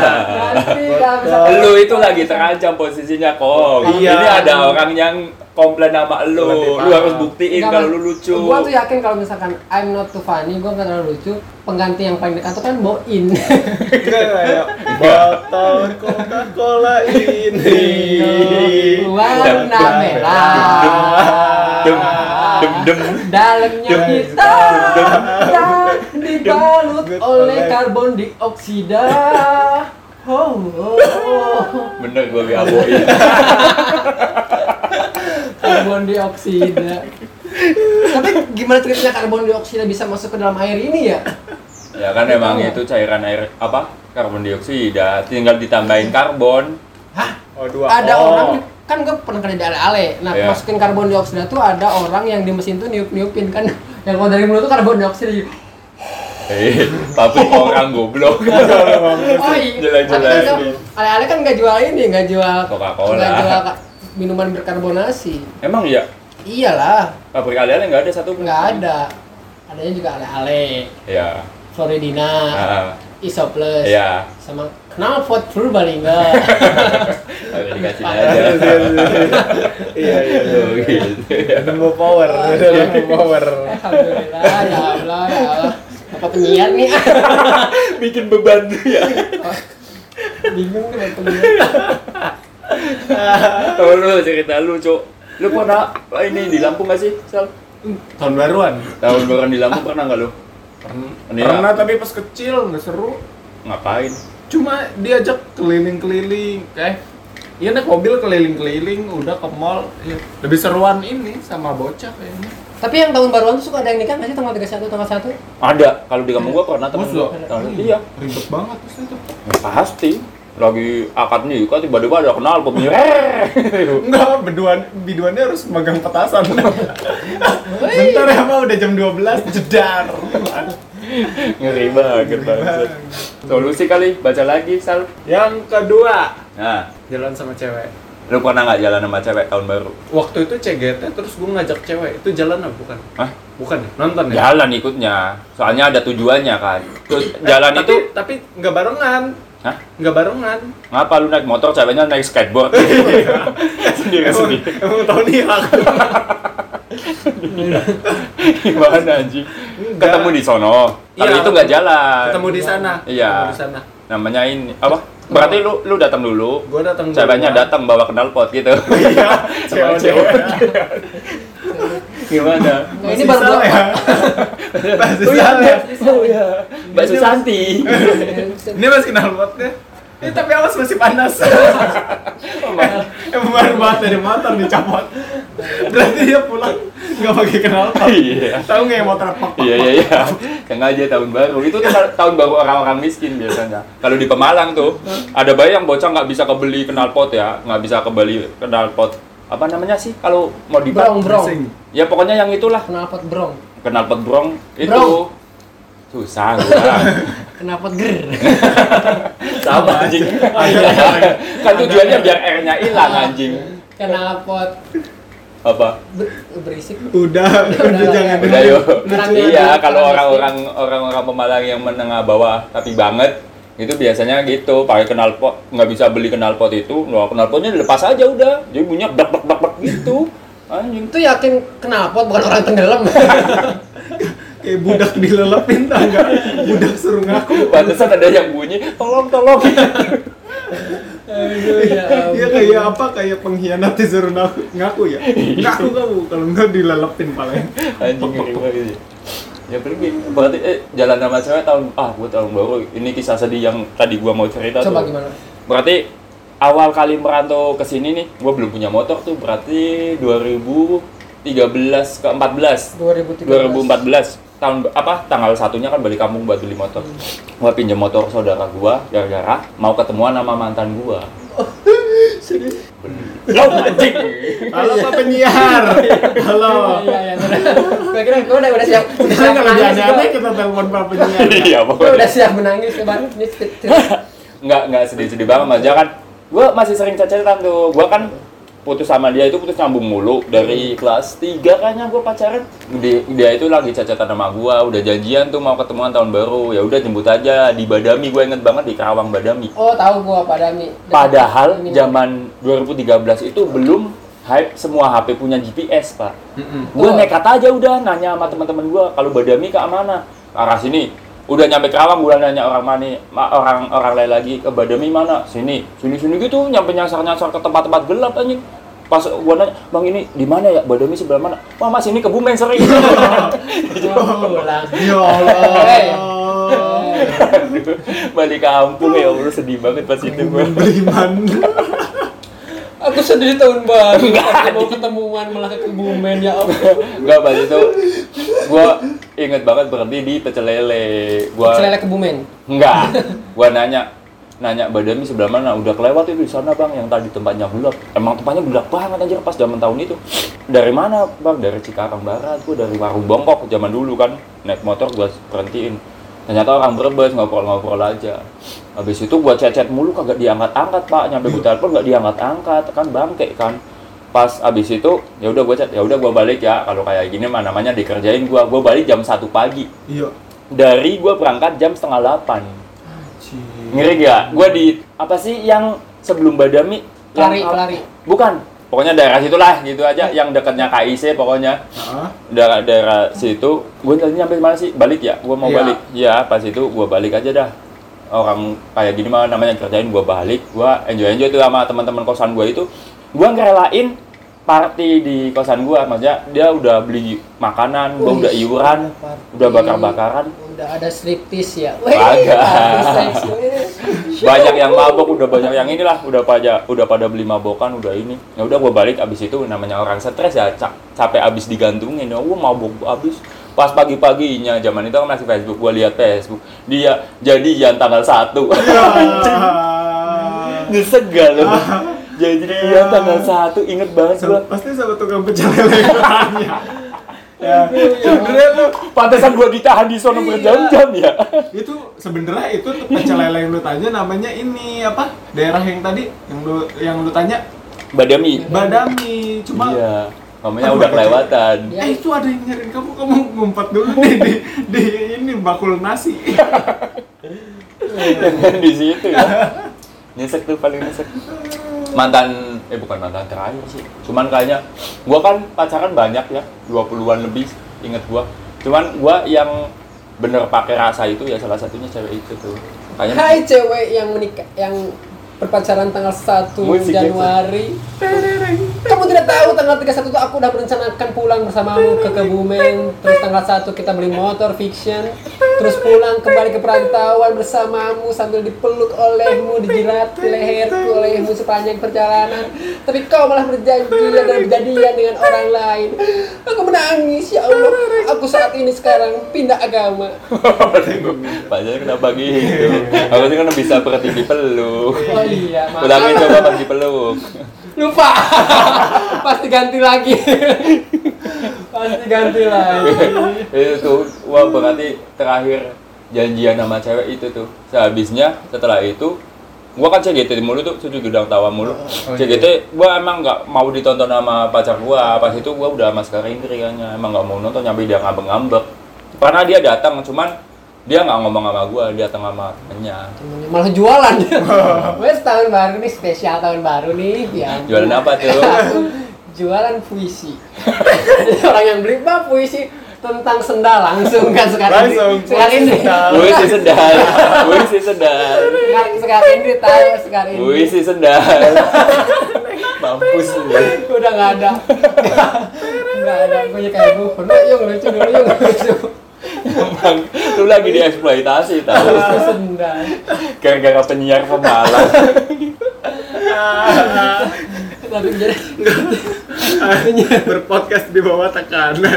Lu itu lagi terancam posisinya kok. Iya. Ini ada orang yang komplain sama lu. Lu harus buktiin kalau lu lucu. Gua tuh yakin kalau misalkan I'm not too funny, gua nggak terlalu lucu. Pengganti yang paling dekat tuh kan Boin. botol Coca-Cola ini. Warna merah. Dem Dem dem Dalamnya hitam dan dibalut oleh karbon dioksida. Oh, oh, oh. Bener gua gaboin karbon dioksida. Tapi gimana ceritanya karbon dioksida bisa masuk ke dalam air ini ya? Ya kan emang itu cairan air apa karbon dioksida tinggal ditambahin karbon Oh, dua. ada Oh. orang kan gue pernah kerja di ale-ale nah Iya. masukin karbon dioksida tuh ada orang yang di mesin tuh niup niupin kan yang kalau dari mulut tuh karbon dioksida Eh, pabrik orang goblok. Oh iya. Jelek-jelek kan nih. Ale-ale kan nggak jual ini, nggak jual Coca-Cola. nggak jual minuman berkarbonasi. Emang iya? Iyalah, Pabrik ale-ale nggak ada satu? nggak ada. Adanya juga ale-ale, Iya. Floridina, Ah, Isoples, Iya. sama kenal pot Purbalingga. Dikasih aja. Iya iya. Oh, gitu. Nemu power, nemu power. Alhamdulillah, ya Allah, ya Allah. Apa penyiar nih? Bikin beban ya. Bingung buat penyiar. Oh, lu cerita lu, Cuk. Lu pernah ini di Lampung gak sih, Sal? Tahun baruan. Tahun baru di Lampung pernah nggak lu? Pernah, Ini pernah ya. tapi pas kecil nggak seru. Ngapain? Cuma diajak keliling-keliling, kayak Iya naik mobil keliling-keliling, udah ke mall. Iya. Lebih seruan ini sama bocah kayaknya. Tapi yang tahun baruan tuh suka ada yang nikah nggak sih tanggal 31, tanggal 1? Ada. Kalau di kampung gua pernah temen gua. Tahun iya. Ribet banget terus itu. Ya, pasti. Lagi akad nikah tiba-tiba ada kenal pemilik. Enggak, biduan biduannya harus megang petasan. Bentar ya, Pak, udah jam 12 jedar. Ngeri banget banget. Solusi kali, baca lagi, Sal. Yang kedua, Nah, jalan sama cewek. Lu pernah nggak jalan sama cewek tahun baru? Waktu itu CGT terus gue ngajak cewek. Itu jalan apa bukan? Hah? Bukan ya? Nonton ya? Jalan ikutnya. Soalnya ada tujuannya kan. Terus jalan Eh, itu, tapi, tapi nggak barengan. hah? Nggak barengan. Ngapa lu naik motor, ceweknya naik skateboard? sendiri Emang, sendiri. emang tahu nih aku. Gimana anjing? Ketemu di sono. Kalau Iya, itu nggak jalan. Ketemu di sana. Iya. Ketemu di sana. Namanya ini apa? Berarti lu lu datang dulu. Gue datang dulu. Ceweknya datang bawa knalpot gitu. Iya, Sama cewek. Gimana? Nah, ini baru dua. ya. Oh iya, salah ya. oh iya. Mbak Susanti. Ini masih kenal potnya. Ini tapi awas masih panas. Emang baru banget dari motor dicopot. Berarti dia pulang nggak pakai kenal pot. Iya. Tahu nggak yang motor pop? Iya iya iya. Sengaja tahun baru. Itu tuh tahun baru orang-orang miskin biasanya. Kalau di Pemalang tuh ada bayi yang bocah nggak bisa kebeli knalpot ya, nggak bisa kebeli knalpot. Apa namanya sih kalau mau di Brong, brong. Ya pokoknya yang itulah Knalpot brong. knalpot brong itu. Brong. Susah. Knalpot ger. Sama anjing. kan tujuannya biar R-nya hilang anjing. Knalpot Apa? ber- berisik. Udah, udah jangan. Udah yuk. Iya, kalau orang-orang orang-orang Pemalang yang menengah bawah tapi banget itu biasanya gitu pakai knalpot nggak bisa beli knalpot itu nah knalpotnya dilepas aja udah jadi bunyinya dak dak dak dak gitu anjing Itu yakin knalpot bukan orang tenggelam. Kayak budak dilelepin tau nggak? Budak suruh ngaku. pantesan ada yang bunyi tolong tolong Aduh ya Iya ampun. kayak apa? Kayak pengkhianat disuruh ngaku, ngaku ya? Ngaku kamu, kalau nggak dilelepin paling. anjing banget ya pergi berarti eh jalan sama cewek tahun ah gua tahun baru ini kisah sedih yang tadi gua mau cerita Coba tuh gimana? Berarti awal kali merantau ke sini nih, gua belum punya motor tuh berarti 2013 ke 14. 2013. 2014 tahun apa tanggal satunya kan balik kampung buat beli motor. Gua pinjam motor saudara gua gara-gara mau ketemuan sama mantan gua. Lo anjing. Halo Pak penyiar. Halo. Iya iya. Gue kira gue udah udah siap. Udah Kita kalau menangis. aneh kita telepon Pak penyiar. Iya pokoknya. udah siap menangis coba. Ini tit- tit- nggak nggak sedih-sedih banget mas kan gue masih sering cecetan tuh gue kan putus sama dia itu putus nyambung mulu. Dari kelas 3 kayaknya gue pacaran. Di- dia itu lagi cecetan sama gue udah janjian tuh mau ketemuan tahun baru. Ya udah jemput aja di Badami. Gue inget banget di Karawang Badami. Oh tahu gua Pak Dami. padahal zaman 2013 itu belum hype semua HP punya GPS pak. Gue Oh. nekat aja udah nanya sama teman-teman gue kalau Badami ke mana? Arah sini udah nyampe Kerawang gue nanya orang mana ma- orang orang lain lagi ke Badami mana? Sini sini sini gitu nyampe nyasar nyasar ke tempat-tempat gelap anjing. Pas gue nanya bang ini di mana ya? Badami sebelah mana? Wah mas ini kebumen sering. Pulang. Ya Allah. Balik kampung ya Allah sedih banget pas itu gue Beriman. Aku sedih tahun baru. Mau ketemuan malah ke Kebumen ya Allah. Enggak, pas itu gua inget banget berhenti di pecel lele. Gua Selele Kebumen. enggak. Gua nanya nanya Badami sebelah mana? Udah kelewat itu di sana, Bang, yang tadi tempatnya gelap. Emang tempatnya gelap banget anjir pas zaman tahun itu. Dari mana, Bang? Dari Cikarang Barat. Gua dari Warung Bongkok zaman dulu kan. Naik motor gua berhentiin. ternyata orang Brebes ngobrol-ngobrol aja habis itu gua chat-chat mulu kagak diangkat-angkat pak. Nyampe gua telepon nggak diangkat-angkat. Kan bangke kan. Pas abis itu ya udah gua chat ya udah gua balik ya. Kalau kayak gini mah namanya dikerjain gua. Gua balik jam satu pagi. Iya. dari gua berangkat jam setengah delapan. Anjir. ngeri gak? Gua di apa sih yang sebelum Badami? Yang Kelari, apa? kelari. bukan. Pokoknya daerah situlah gitu aja. Yang dekatnya KIC pokoknya. Heeh. daerah daerah situ. Gue tadi nyampe mana sih? Balik ya? Gue mau Iya. balik. Ya pas itu gue balik aja dah orang kayak gini mah namanya kerjain gue balik gue enjoy enjoy tuh sama teman-teman kosan gue itu. Gue ngerelain party di kosan gue maksudnya dia udah beli makanan gue udah iuran udah bakar-bakaran. Udah ada striptis ya. Sex. banyak yang mabok udah banyak yang inilah udah pada udah pada beli mabokan udah ini. Ya udah gue balik abis itu namanya orang stres ya ca- capek abis digantungin. Ya gue mabok abis pas pagi paginya zaman itu kan masih Facebook gue lihat Facebook. Dia jadian tanggal satu. Nyesek gak lo jadian tanggal satu inget banget gue Sama- pasti sama tukang pecel lele ya, sebenarnya tuh pantesan gue ditahan di sono berjam-jam ya. Itu sebenarnya itu pecel lele yang lu tanya namanya ini apa? Daerah yang tadi yang lu yang lu tanya? Badami. Badami. Cuma iya namanya udah kelewatan. Eh itu ada yang nyariin kamu kamu ngumpet dulu nih di, di ini bakul nasi. Di situ ya. Nyesek tuh paling nyesek. Mantan eh bukan mantan terakhir sih. Cuman kayaknya gua kan pacaran banyak ya 20-an lebih inget gua. Cuman gua yang bener pakai rasa itu ya salah satunya cewek itu tuh. Kayaknya Hai cewek yang menikah yang berpacaran tanggal 1 Musik Januari. Kamu tidak tahu tanggal 31 itu aku udah merencanakan pulang bersamamu ke Kebumen. Terus tanggal 1 kita beli motor fiction. Terus pulang kembali ke perantauan bersamamu sambil dipeluk olehmu, dijilat di leherku olehmu sepanjang perjalanan. Tapi kau malah berjanji dan berjadian dengan orang lain. Aku menangis, ya Allah. Aku saat ini sekarang pindah agama. pacarnya kenapa gitu aku sih kan bisa berarti dipeluk Oh iya, maaf. ulangin coba pas dipeluk Lupa. Pasti ganti lagi. Pasti ganti lagi. itu tuh wah berarti terakhir janjian sama cewek itu tuh sehabisnya setelah itu gua kan CGT mulu tuh cucu gudang tawa mulu Oh, CGT gua emang nggak mau ditonton sama pacar gua pas itu gua udah sama sekarang Indri kayaknya emang nggak mau nonton nyampe dia ngambek-ngambek karena dia datang cuman dia nggak ngomong sama gua dia datang sama temennya Temennya Malah jualan. Wes tahun baru nih spesial tahun baru nih. Ya. jualan apa tuh jualan puisi. Orang yang beli bah puisi tentang sendal langsung kan sekarang Langsung, sekarang puisi ini sendal. Wih si sendal, wih si sendal, sekarang sekarang ini tahu sekarang ini wih si sendal. Mampus lu. udah nggak ada nggak ada gue kayak gue yung lucu dulu yung lucu Emang lu lagi dieksploitasi tahu. Gara-gara penyiar pemalas. tapi jadi berpodcast di bawah tekanan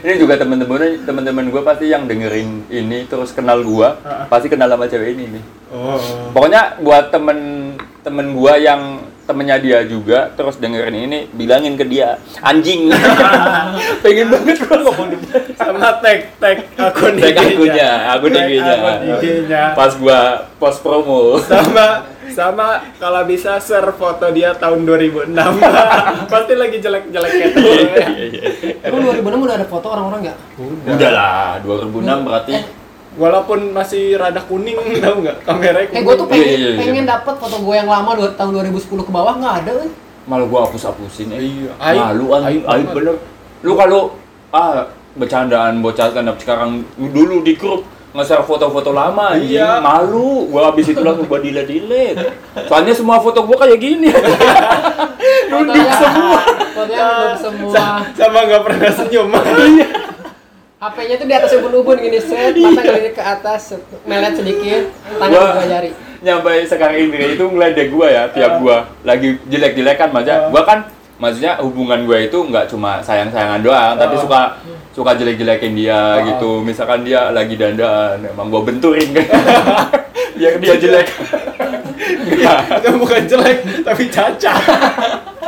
Ini juga temen-temen temen-temen gue pasti yang dengerin ini terus kenal gua pasti kenal sama cewek ini nih. oh Pokoknya buat temen temen gua yang temennya dia juga terus dengerin ini bilangin ke dia anjing pengen banget gua ngomong di sama tag tag akun Tag IG-nya. akunnya, akun IG-nya. pas gua post promo sama sama kalau bisa share foto dia tahun 2006 pasti lagi jelek-jelek kayak tuh Iya, iya, iya. emang 2006 udah ada foto orang-orang nggak Udah lah, 2006 berarti. Walaupun masih rada kuning tahu nggak kameranya eh gue tuh Iya, pengen iya, iya. pengen dapat foto gue yang lama dua, tahun 2010 ke bawah nggak ada kan Malah gua hapus-hapusin eh. Iya, aib. Malu an, Aib aib, banget. bener. Lu kalau ah bercandaan bocah kan sekarang dulu di grup nge-share foto-foto lama anjing. Iya. malu gua habis itu langsung gua delete delete soalnya semua foto gua kayak gini fotonya semua fotonya belum semua Sa- sama nggak pernah senyum HP-nya tuh di atas ubun-ubun gini set mata ngelirik ke atas melet sedikit tangan Gua- dua jari. nyampe sekarang ini itu ngeledek gua ya tiap gua lagi jelek-jelekan maksudnya gua kan maksudnya hubungan gua itu nggak cuma sayang-sayangan doang tapi Oh. suka suka jelek-jelekin dia gitu. Misalkan dia lagi dandan emang gua benturin. Kan biar dia jelek. itu bukan jelek tapi cacat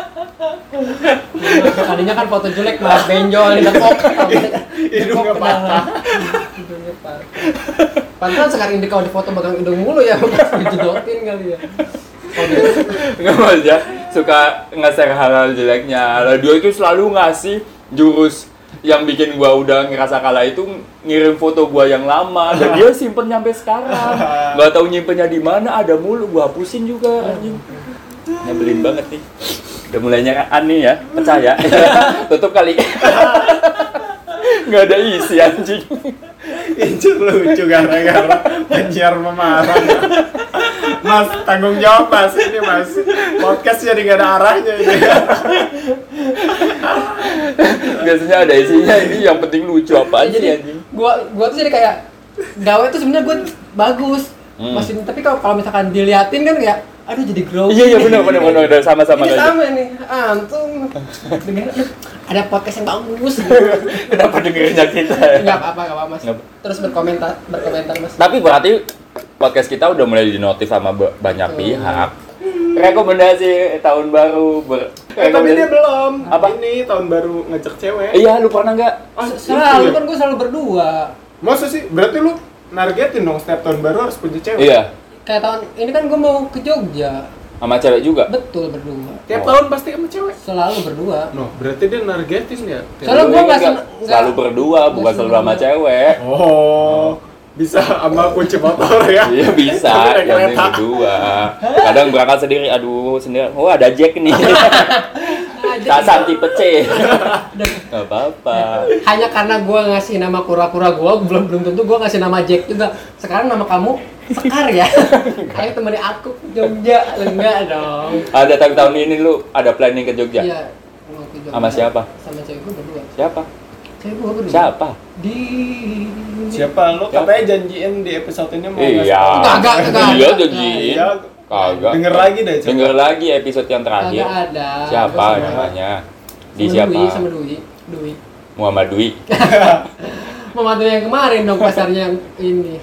tadinya kan foto jelek malah benjol di tepok hidungnya patah. hidungnya patah. Pantesan sekarang ini kalau di foto bagang hidung mulu ya, dijedotin kali ya. Oh, gitu. nggak mau aja suka nge-share hal-hal jeleknya. Radio itu selalu ngasih jurus yang bikin gua udah ngerasa kalah itu ngirim foto gua yang lama. Dan dia simpen nyampe sekarang. Nggak tahu nyimpennya di mana ada mulu. Gua hapusin juga anjing. Nyebelin banget nih udah mulai nyeraan nih ya percaya tutup kali nggak ada isi anjing Incer lucu gara-gara penyiar memarah. Mas, tanggung jawab mas ini mas. Podcast jadi gak ada arahnya ini. biasanya ada isinya ini yang penting lucu apaan Ya, sih jadi anjing gua gua tuh jadi kayak gawe tuh sebenarnya gua bagus. Hmm. Masih tapi kalau kalau misalkan diliatin kan kayak aduh jadi grow. iya iya benar benar benar udah sama-sama Ini kayak sama nih, antum dengan ada podcast yang bagus. gitu. kenapa dengerinnya kita Enggak apa-apa, enggak apa-apa, Mas. Nggak. Terus berkomentar, berkomentar, Mas. Tapi berarti podcast kita udah mulai dinotif sama ba- banyak Hmm. pihak. Rekomendasi tahun baru ber Eh, tapi dia belum. Apa? Ini tahun baru ngajak cewek. Iya, lu pernah nggak? Ah, Selalu ya? kan gue selalu berdua. Masa sih? Berarti lu nargetin dong setiap tahun baru harus punya cewek? Iya, Kayak tahun ini kan gue mau ke Jogja. sama cewek juga. Betul berdua. Tiap Oh. tahun pasti sama cewek. Selalu berdua. No, berarti dia nargetin ya? Tiap- Soalnya Lu gua ini nggak selalu berdua, bukan selalu sama cewek. Oh, bisa sama kunci motor ya? Iya bisa, yang penting kereta. berdua. Kadang berangkat sendiri, aduh sendiri. Oh ada Jack nih. Tasan tipe C. Gak apa-apa. hanya karena gue ngasih nama kura-kura gue, belum belum tentu gue ngasih nama Jack juga. Sekarang nama kamu Sekar ya. Ayo temani aku ke Jogja, enggak dong. Ada tahun tahun ini lu ada planning ke Jogja? Iya. mau ke Jogja. Sama siapa? Sama cewek gue berdua. Siapa? Cewek gue berdua. Siapa? Di Siapa? Lu katanya janjiin di episode ini mau Iya. Kagak, kagak. Iya janjiin. Iya. Kagak. Denger lagi deh, coba. Denger lagi episode yang terakhir. Kagak ada. Siapa namanya? Di sama siapa? Dwi, sama Dwi. Dwi. Muhammad Dwi. Mama tuh yang kemarin dong pasarnya yang ini.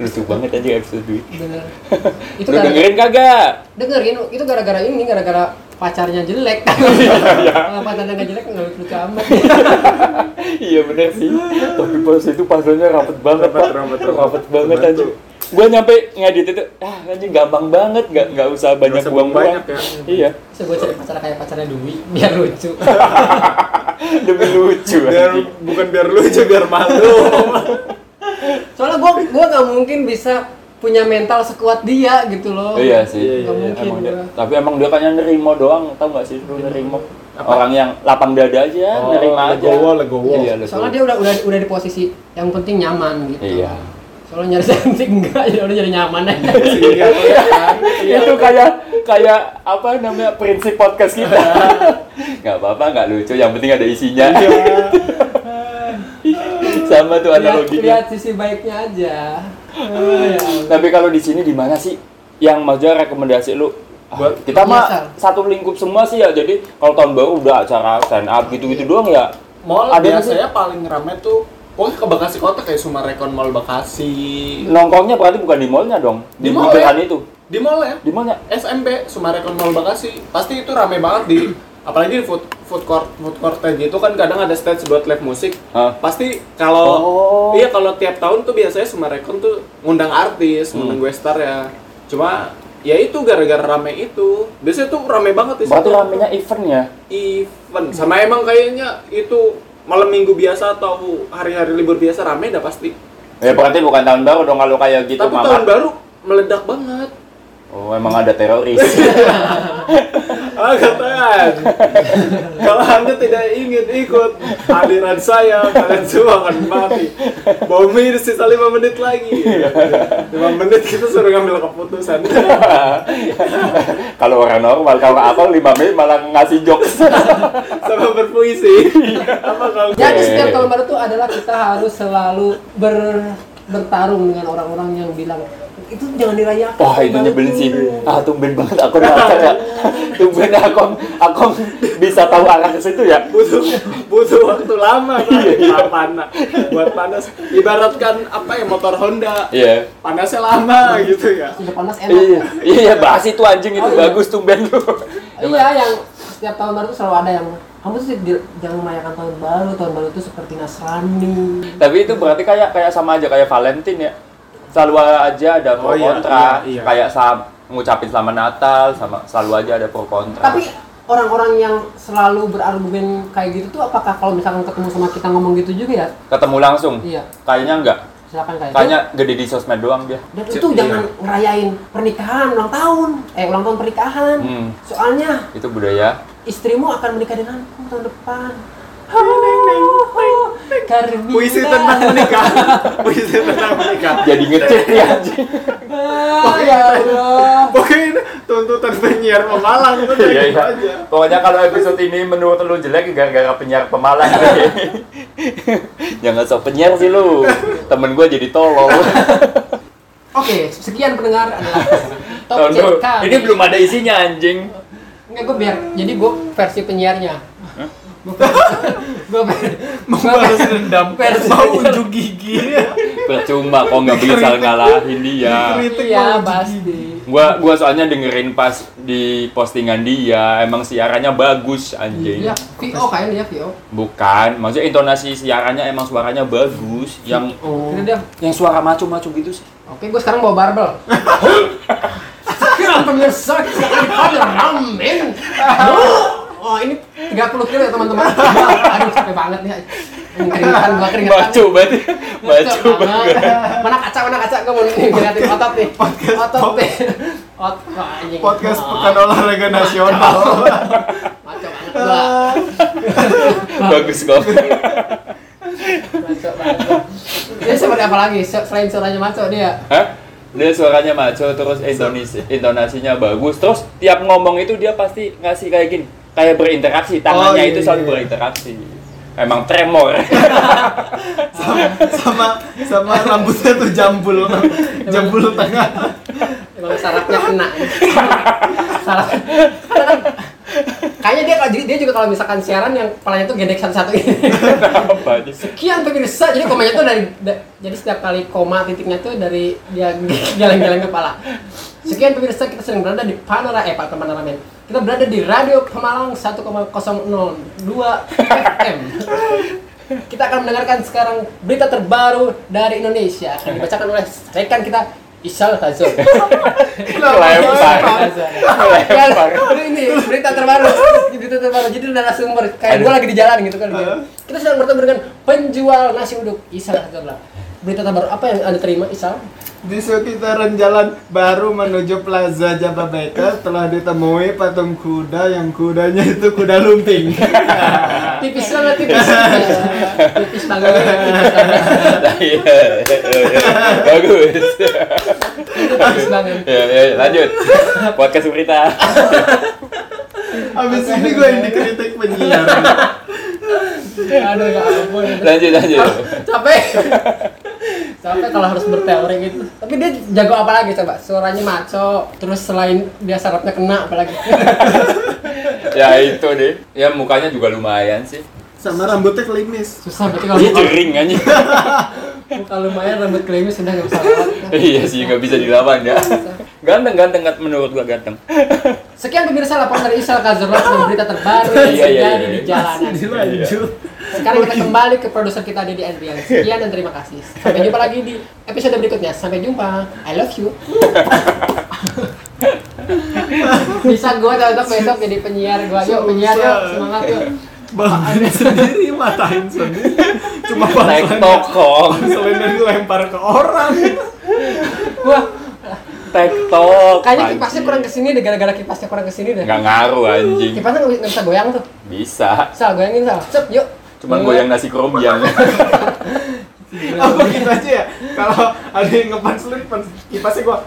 Lucu banget aja episode Dwi. Bener. Itu Lu dengerin kagak? dengerin itu gara-gara ini gara-gara pacarnya jelek Iya. kalau pacarnya nggak jelek nggak lucu amat iya bener sih. Tapi pas itu pasalnya rapet banget, Rapet, Pak. rapet, Rapet, rapet. banget aja. Gua nyampe ngedit itu, ah anjing gampang banget, nggak nggak usah banyak usah buang-buang. banyak ya. Iya, bisa gue cari pacar kayak pacarnya Dwi biar lucu demi lucu. Biar bukan biar lucu, biar malu. soalnya gue gue nggak mungkin bisa punya mental sekuat dia gitu loh Iya sih. Nggak mungkin Emang dia, tapi emang dia kayaknya nerimo doang, tau gak sih lu nerimo? Apa? Orang yang lapang dada aja, Oh, nerima aja. legowo, legowo. Iya, legowo. soalnya dia udah udah udah di posisi yang penting nyaman gitu Iya. soalnya nyari cantik enggak ya udah jadi nyaman aja Iya, kan? itu kayak kayak apa namanya prinsip podcast kita nggak apa-apa nggak lucu yang penting ada isinya Iya. sama tuh lihat, analoginya lihat sisi baiknya aja. Tapi kalau di sini di mana sih? Yang maksudnya rekomendasi lu? Ah, Buat- kita mah satu lingkup semua sih ya. Jadi kalau tahun baru udah acara stand up gitu-gitu doang ya. Mall Ada biasanya paling rame tuh pokoknya ke Bekasi Kota kayak Sumarekon Mall Bekasi. nongkrongnya berarti bukan di mallnya dong? Di, Di mall ya? itu? Di mall ya? di mallnya? SMP Sumarekon Mall Bekasi. Pasti itu rame banget di apalagi di food food court food court kayak gitu kan kadang ada stage buat live musik. Hah? Pasti kalau Oh. iya kalau tiap tahun tuh biasanya Sumarekon tuh ngundang artis, Hmm. ngundang gue star ya. Cuma ya itu gara-gara rame itu. Biasanya tuh rame banget di berarti situ. ramenya event ya event sama emang kayaknya itu malam minggu biasa atau hari-hari libur biasa rame dah pasti ya berarti bukan tahun baru dong kalau kayak gitu tapi Mamat. tahun baru meledak banget oh emang ada teroris. Ah katakan kalau anda tidak ingin ikut aliran saya kalian semua akan mati. Bomi sisa 5 menit lagi. 5 menit kita suruh ngambil keputusan. Kalau orang normal kalau apa lima menit malah ngasih jokes. Sama berpuisi. Apa kalau Jadi setiap tahun baru itu adalah kita harus selalu ber, bertarung dengan orang-orang yang bilang itu jangan dirayakan. wah itu nyebelin sih tuh." ah tumben banget aku nonton ya tumben aku aku bisa tahu arah ke situ ya butuh butuh waktu lama kan panas buat panas ibaratkan apa ya motor Honda iya panasnya lama gitu ya Sudah panas enak. iya iya bahas itu anjing itu Oh, iya. bagus tumben lu Iya, yang setiap tahun baru tuh selalu ada yang kamu tuh di- jangan merayakan tahun baru tahun baru itu seperti Nasrani Tapi itu berarti kayak kayak sama aja kayak Valentine ya. Selalu aja ada pro Oh, iya, kontra. iya, iya. Kayak sam ngucapin selamat Natal sama selalu aja ada pro kontra. tapi orang-orang yang selalu berargumen kayak gitu tuh apakah kalau misalkan ketemu sama kita ngomong gitu juga ya ketemu langsung. iya Kayaknya enggak. silakan kayak Kayaknya gede di sosmed doang dia. dan itu jangan ngerayain pernikahan ulang tahun eh ulang tahun pernikahan Hmm. soalnya Itu budaya. istrimu akan menikah denganku tahun depan Karena Puisi tentang menikah. Puisi tentang menikah. Jadi ngecek ya anjing. Ah, ya Allah Pokoknya tuntutan penyiar pemalang itu Iya, gitu iya. aja. Pokoknya kalau episode ini menurut lu jelek gara-gara penyiar pemalang. Jangan sok penyiar sih lu. Temen gue jadi tolol. Oke, sekian pendengar adalah top. Ini belum ada isinya anjing. Enggak, gue biar, jadi gue versi penyiarnya. Gue gue Membalas dendam, Versi mau unjuk gigi. Percuma kok nggak bisa ngalahin dia. Kritik Iya, mau pasti. Gua gua soalnya dengerin pas di postingan dia, emang siarannya bagus anjing. Iya, VO kayaknya dia VO. Bukan, maksudnya intonasi siarannya emang suaranya bagus. Yang Oh. Yang suara macu-macu gitu sih. Oke, gue sekarang bawa barbel. Sekarang pemirsa kita ada ramen. Oh, ini 30 kilo ya teman-teman. Aduh, capek banget nih. Keringetan gua keringetan. Macu banget. Maco banget. Mana kaca, mana kaca? Gue mau nih ngeliatin otot nih. Otot nih. Ot, anjing. Podcast Oh, Pekan Olahraga Nasional. Maco banget gua. Bagus kok. Maco banget. Dia seperti apa lagi? Se- Selain suaranya maco dia. Hah? Dia suaranya maco terus intonasi intonasinya bagus. Terus tiap ngomong itu dia pasti ngasih kayak gini, kayak berinteraksi. Tangannya Oh, iya, itu iya, selalu iya. berinteraksi. Emang tremor. sama sama sama rambutnya tuh jambul jambul tengah Emang sarafnya kena. Saraf. Kayaknya dia kalau jadi dia juga kalau misalkan siaran yang kepalanya tuh gendek satu-satu ini. Sekian pemirsa, jadi komanya tuh dari da- jadi setiap kali koma titiknya tuh dari dia geleng-geleng kepala. Sekian pemirsa kita sedang berada di Panora eh Pak Panora Men. Kita berada di Radio Pemalang 1,002 FM. Kita akan mendengarkan sekarang berita terbaru dari Indonesia akan dibacakan oleh rekan kita Isal Khazul. Lempar. Yang ini berita terbaru, berita terbaru. Jadi narasumber kayak gue lagi di jalan gitu kan. Kita sedang bertemu dengan penjual nasi uduk Isal Khazul. Berita terbaru apa yang anda terima Isal? di sekitaran jalan baru menuju Plaza Jababeka telah ditemui patung kuda yang kudanya itu kuda lumping. Tipis banget tipis. tipis banget. Tipis banget. Iya. Bagus. Tipis banget. Ya, ya, lanjut. Podcast berita. Habis ini gue yang dikritik penyiar. Aduh ya ampun. Lanjut, lanjut. Capek. Capek kalau harus berteori gitu. Tapi dia jago apa lagi coba? Suaranya maco, terus selain dia sarafnya kena apalagi. Ya itu deh. Ya mukanya juga lumayan sih. Sama rambutnya klimis. Susah berarti kalau Dia jering anjing. muka lumayan rambut klimis sudah nggak bisa. Iya sih, nggak bisa dilawan ya. Ganteng, ganteng, ganteng. menurut gua ganteng. Sekian pemirsa laporan dari Isal Kazurot dengan berita terbaru Iya, yang iya, terjadi iya. di jalanan. Dilanjut. Sekarang kita kembali ke produser kita Dedi Adrian. Sekian dan terima kasih. Sampai jumpa lagi di episode berikutnya. Sampai jumpa. I love you. Bisa gua cocok besok jadi penyiar gua. Yuk penyiar yuk, semangat yuk. Banggain sendiri, matain sendiri. Cuma Naik tokong. selain dilempar ke orang. Gua Tektok. kayaknya kipasnya kurang ke sini deh gara-gara kipasnya kurang ke sini deh. Nggak ngaruh anjing. Kipasnya nggak bisa- goyang tuh. Bisa. Sal goyangin sal. Cep yuk. Cuman goyang nasi kerobiang. Apa gitu aja ya? Kalau ada yang ngepanselin, pans- kipasnya gua.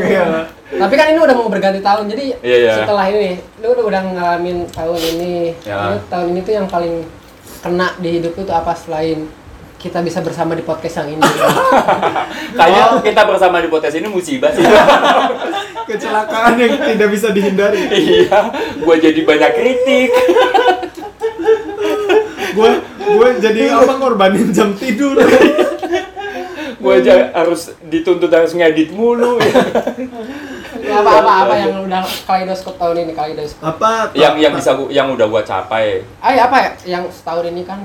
Iya. Tapi kan ini udah mau berganti tahun, jadi Iya, iya. setelah ini, lu udah, udah ngalamin tahun ini. Lu tahun ini tuh yang paling kena di hidup lu tuh apa selain kita bisa bersama di podcast yang ini? Kayaknya kita bersama di podcast ini musibah sih. Kecelakaan yang tidak bisa dihindari. iya, gua jadi banyak kritik. Gue gue jadi apa ngorbanin jam tidur. Gua aja harus dituntut harus ngedit mulu. Ya, apa apa apa yang udah kaleidoskop tahun ini kaleidoskop. Apa? yang yang bisa gua, yang udah gua capai Ay apa ya yang setahun ini kan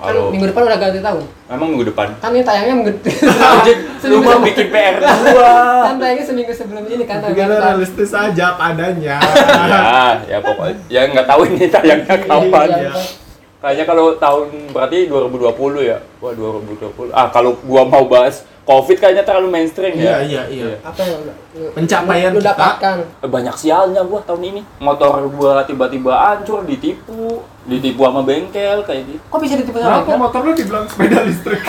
kan Halo. minggu depan udah ganti tahun. emang minggu depan Kan ini tayangnya minggu Anjing, lu mau bikin PR gua kan tayangnya seminggu sebelum ini kan Gimana depan. realistis aja padanya. ya ya pokoknya ya nggak tahu ini tayangnya kapan Iya, ya kayaknya kalau tahun berarti 2020 ya wah 2020 ah kalau gua mau bahas covid kayaknya terlalu mainstream Iya ya iya iya. Apa yang udah Pencapaian lu kita. dapatkan? Eh, banyak sialnya gua tahun ini motor gua tiba-tiba hancur ditipu ditipu sama bengkel kayak gitu Kok bisa ditipu sama bengkel? motor lu dibilang sepeda listrik?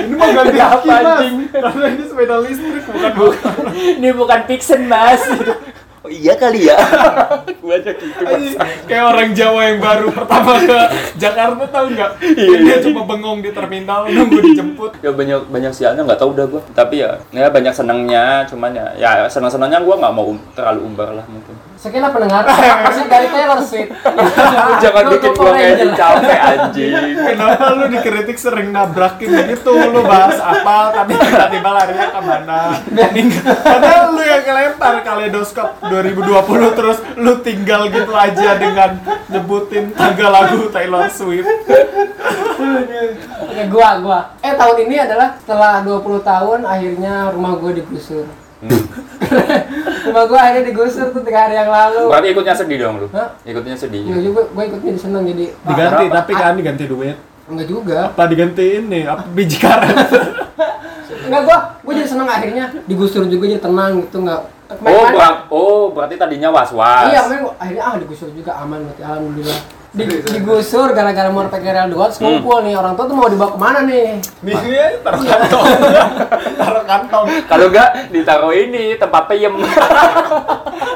ini mah ganti Apa, anjing? karena ini sepeda listrik bukan motor. ini bukan fiction mas oh iya kali ya gua aja gitu mas Kayak orang Jawa yang baru pertama ke Jakarta tahu nggak? Iya, Dia iya. cuma bengong di terminal nunggu dijemput. ya banyak banyak sialnya nggak tahu dah gua tapi ya ya banyak senangnya cuman ya ya senang senangnya gua nggak mau um- terlalu umbar lah mungkin Sekian pendengar, masih dari Taylor Swift. jangan Lu bikin gua kayak capek anjing Kenapa lu dikritik sering nabrakin begitu? Lu bahas apa tapi tiba-tiba larinya ke mana? Padahal lu yang kelempar kaleidoskop 2020 terus lu tinggal gitu aja dengan nyebutin tanggal lagu Taylor Swift. Oke, gua, gua. Eh, tahun ini adalah setelah 20 tahun akhirnya rumah gua digusur. Rumah gua akhirnya digusur tuh tiga hari yang lalu. berarti ikutnya sedih dong lu Hah? ikutnya sedih Enggak juga, gua ikutnya seneng jadi Diganti Kenapa? tapi kan diganti duit. enggak juga. Apa diganti ini? Apa biji karet? Enggak gua, gua jadi seneng akhirnya digusur juga jadi tenang gitu enggak. oh ber- oh berarti tadinya was was Iya, kemarin akhirnya ah digusur juga aman berarti alhamdulillah. Di, digusur gara-gara mau pakai rel 2 terus Hmm. ngumpul nih orang tua tuh mau dibawa ke mana nih? Nih, ya, taruh kantong. taruh kantong. kalau enggak ditaruh ini tempat peyem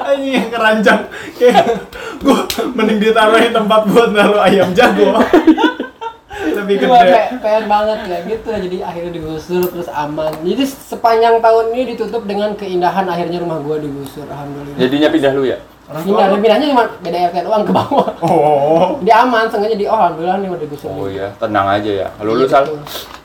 Anjing yang keranjang. Kayak gua mending ditaruhin tempat buat naruh ayam jago. Lebih gede. kayak pengen banget ya gitu jadi akhirnya digusur terus aman. Jadi sepanjang tahun ini ditutup dengan keindahan akhirnya rumah gua digusur alhamdulillah. jadinya pindah lu ya Pindah, dan pindahnya cuma beda RT doang ke bawah. Oh, Dia aman, sengaja di oh alhamdulillah nih udah digusur. oh nih. iya tenang aja ya kalau lu Iya, sal betul.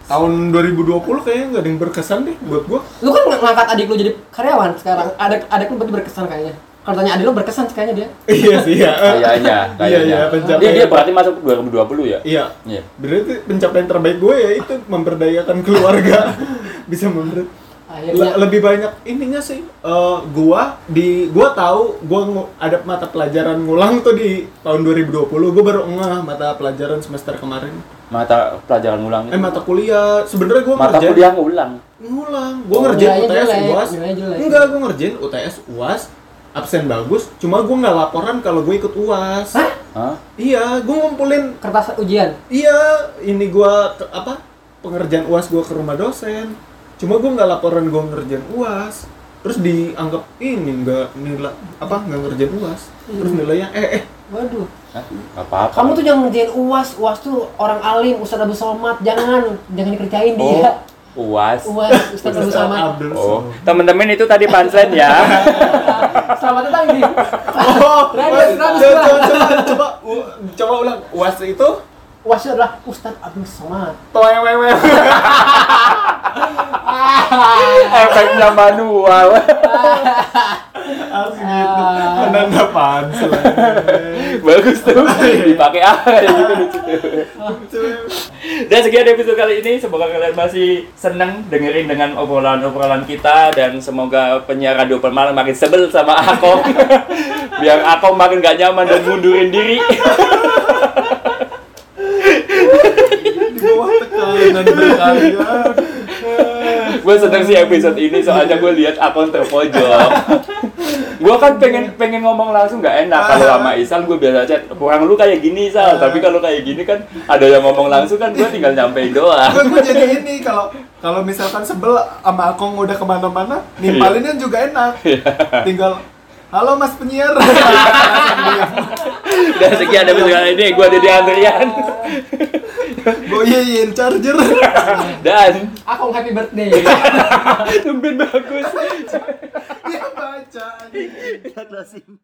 tahun 2020 kayaknya nggak ada yang berkesan deh buat gua. Lu kan ng- ngangkat adik lu jadi karyawan sekarang. Adik adik lu berarti berkesan kayaknya. Kalau tanya adik lu berkesan kayaknya dia. iya sih ya. kayaknya Iya kayaknya. iya pencapaian. dia, dia berarti masuk 2020 ya? Iya. iya. Berarti pencapaian terbaik gue ya itu memberdayakan keluarga. Bisa member Akhirnya Le- lebih banyak ininya sih eh, gua di gua tahu gua ada mata pelajaran ngulang tuh di tahun 2020 gua baru ngeh mata pelajaran semester kemarin. Mata pelajaran ulang eh mata kuliah. Sebenarnya gua mata ngerjain kuliah ngulang? Ngulang. Gua Oh, ngerjain UTS jelek, UAS jelek. enggak gua ngerjain UTS UAS absen bagus cuma gua nggak laporan kalau gue ikut UAS Hah? Hah? iya gua ngumpulin kertas ujian. iya ini gua ke, apa pengerjaan UAS gua ke rumah dosen cuma gua nggak laporan gua ngerjain UAS terus dianggap ini nggak nilai apa nggak ngerjain UAS terus nilainya eh eh Waduh. Hah? Nggak apa-apa Kamu tuh jangan ngerjain UAS. UAS tuh orang alim, Ustaz Abu Somad. Jangan, jangan dikerjain oh dia. Uas UAS Ustaz Ustaz Somad. Abdul oh Somad. temen-temen itu tadi punchline ya Selamat datang di oh Radio coba 102. coba coba coba ulang UAS itu Itu adalah Ustaz Abdul Somad. toewewe efeknya manual. Harus gitu. Penanda pansel. Bagus tuh. Dipakai apa kayak gitu situ dan sekian episode kali ini. Semoga kalian masih seneng dengerin dengan obrolan-obrolan kita. Dan semoga penyiar radio permalam makin sebel sama Ako biar Ako makin gak nyaman dan mundurin diri di bawah tekanan gue seneng sih episode ini soalnya gue lihat Ako terpojok. Gue kan pengen pengen ngomong langsung nggak enak. Kalau sama Isal gue biasa chat kurang lu kayak gini Sal tapi kalau kayak gini kan ada yang ngomong langsung kan gue tinggal nyampein doang. Gue gue jadi ini kalau kalau misalkan sebel sama Akong udah ke mana-mana nimpalinnya juga enak. Tinggal halo mas penyiar. Dan sekian episode kali ini gue Deddy Andrian. Goyein charger. Dan Aku happy birthday. tumben bagus. Dia baca anjing.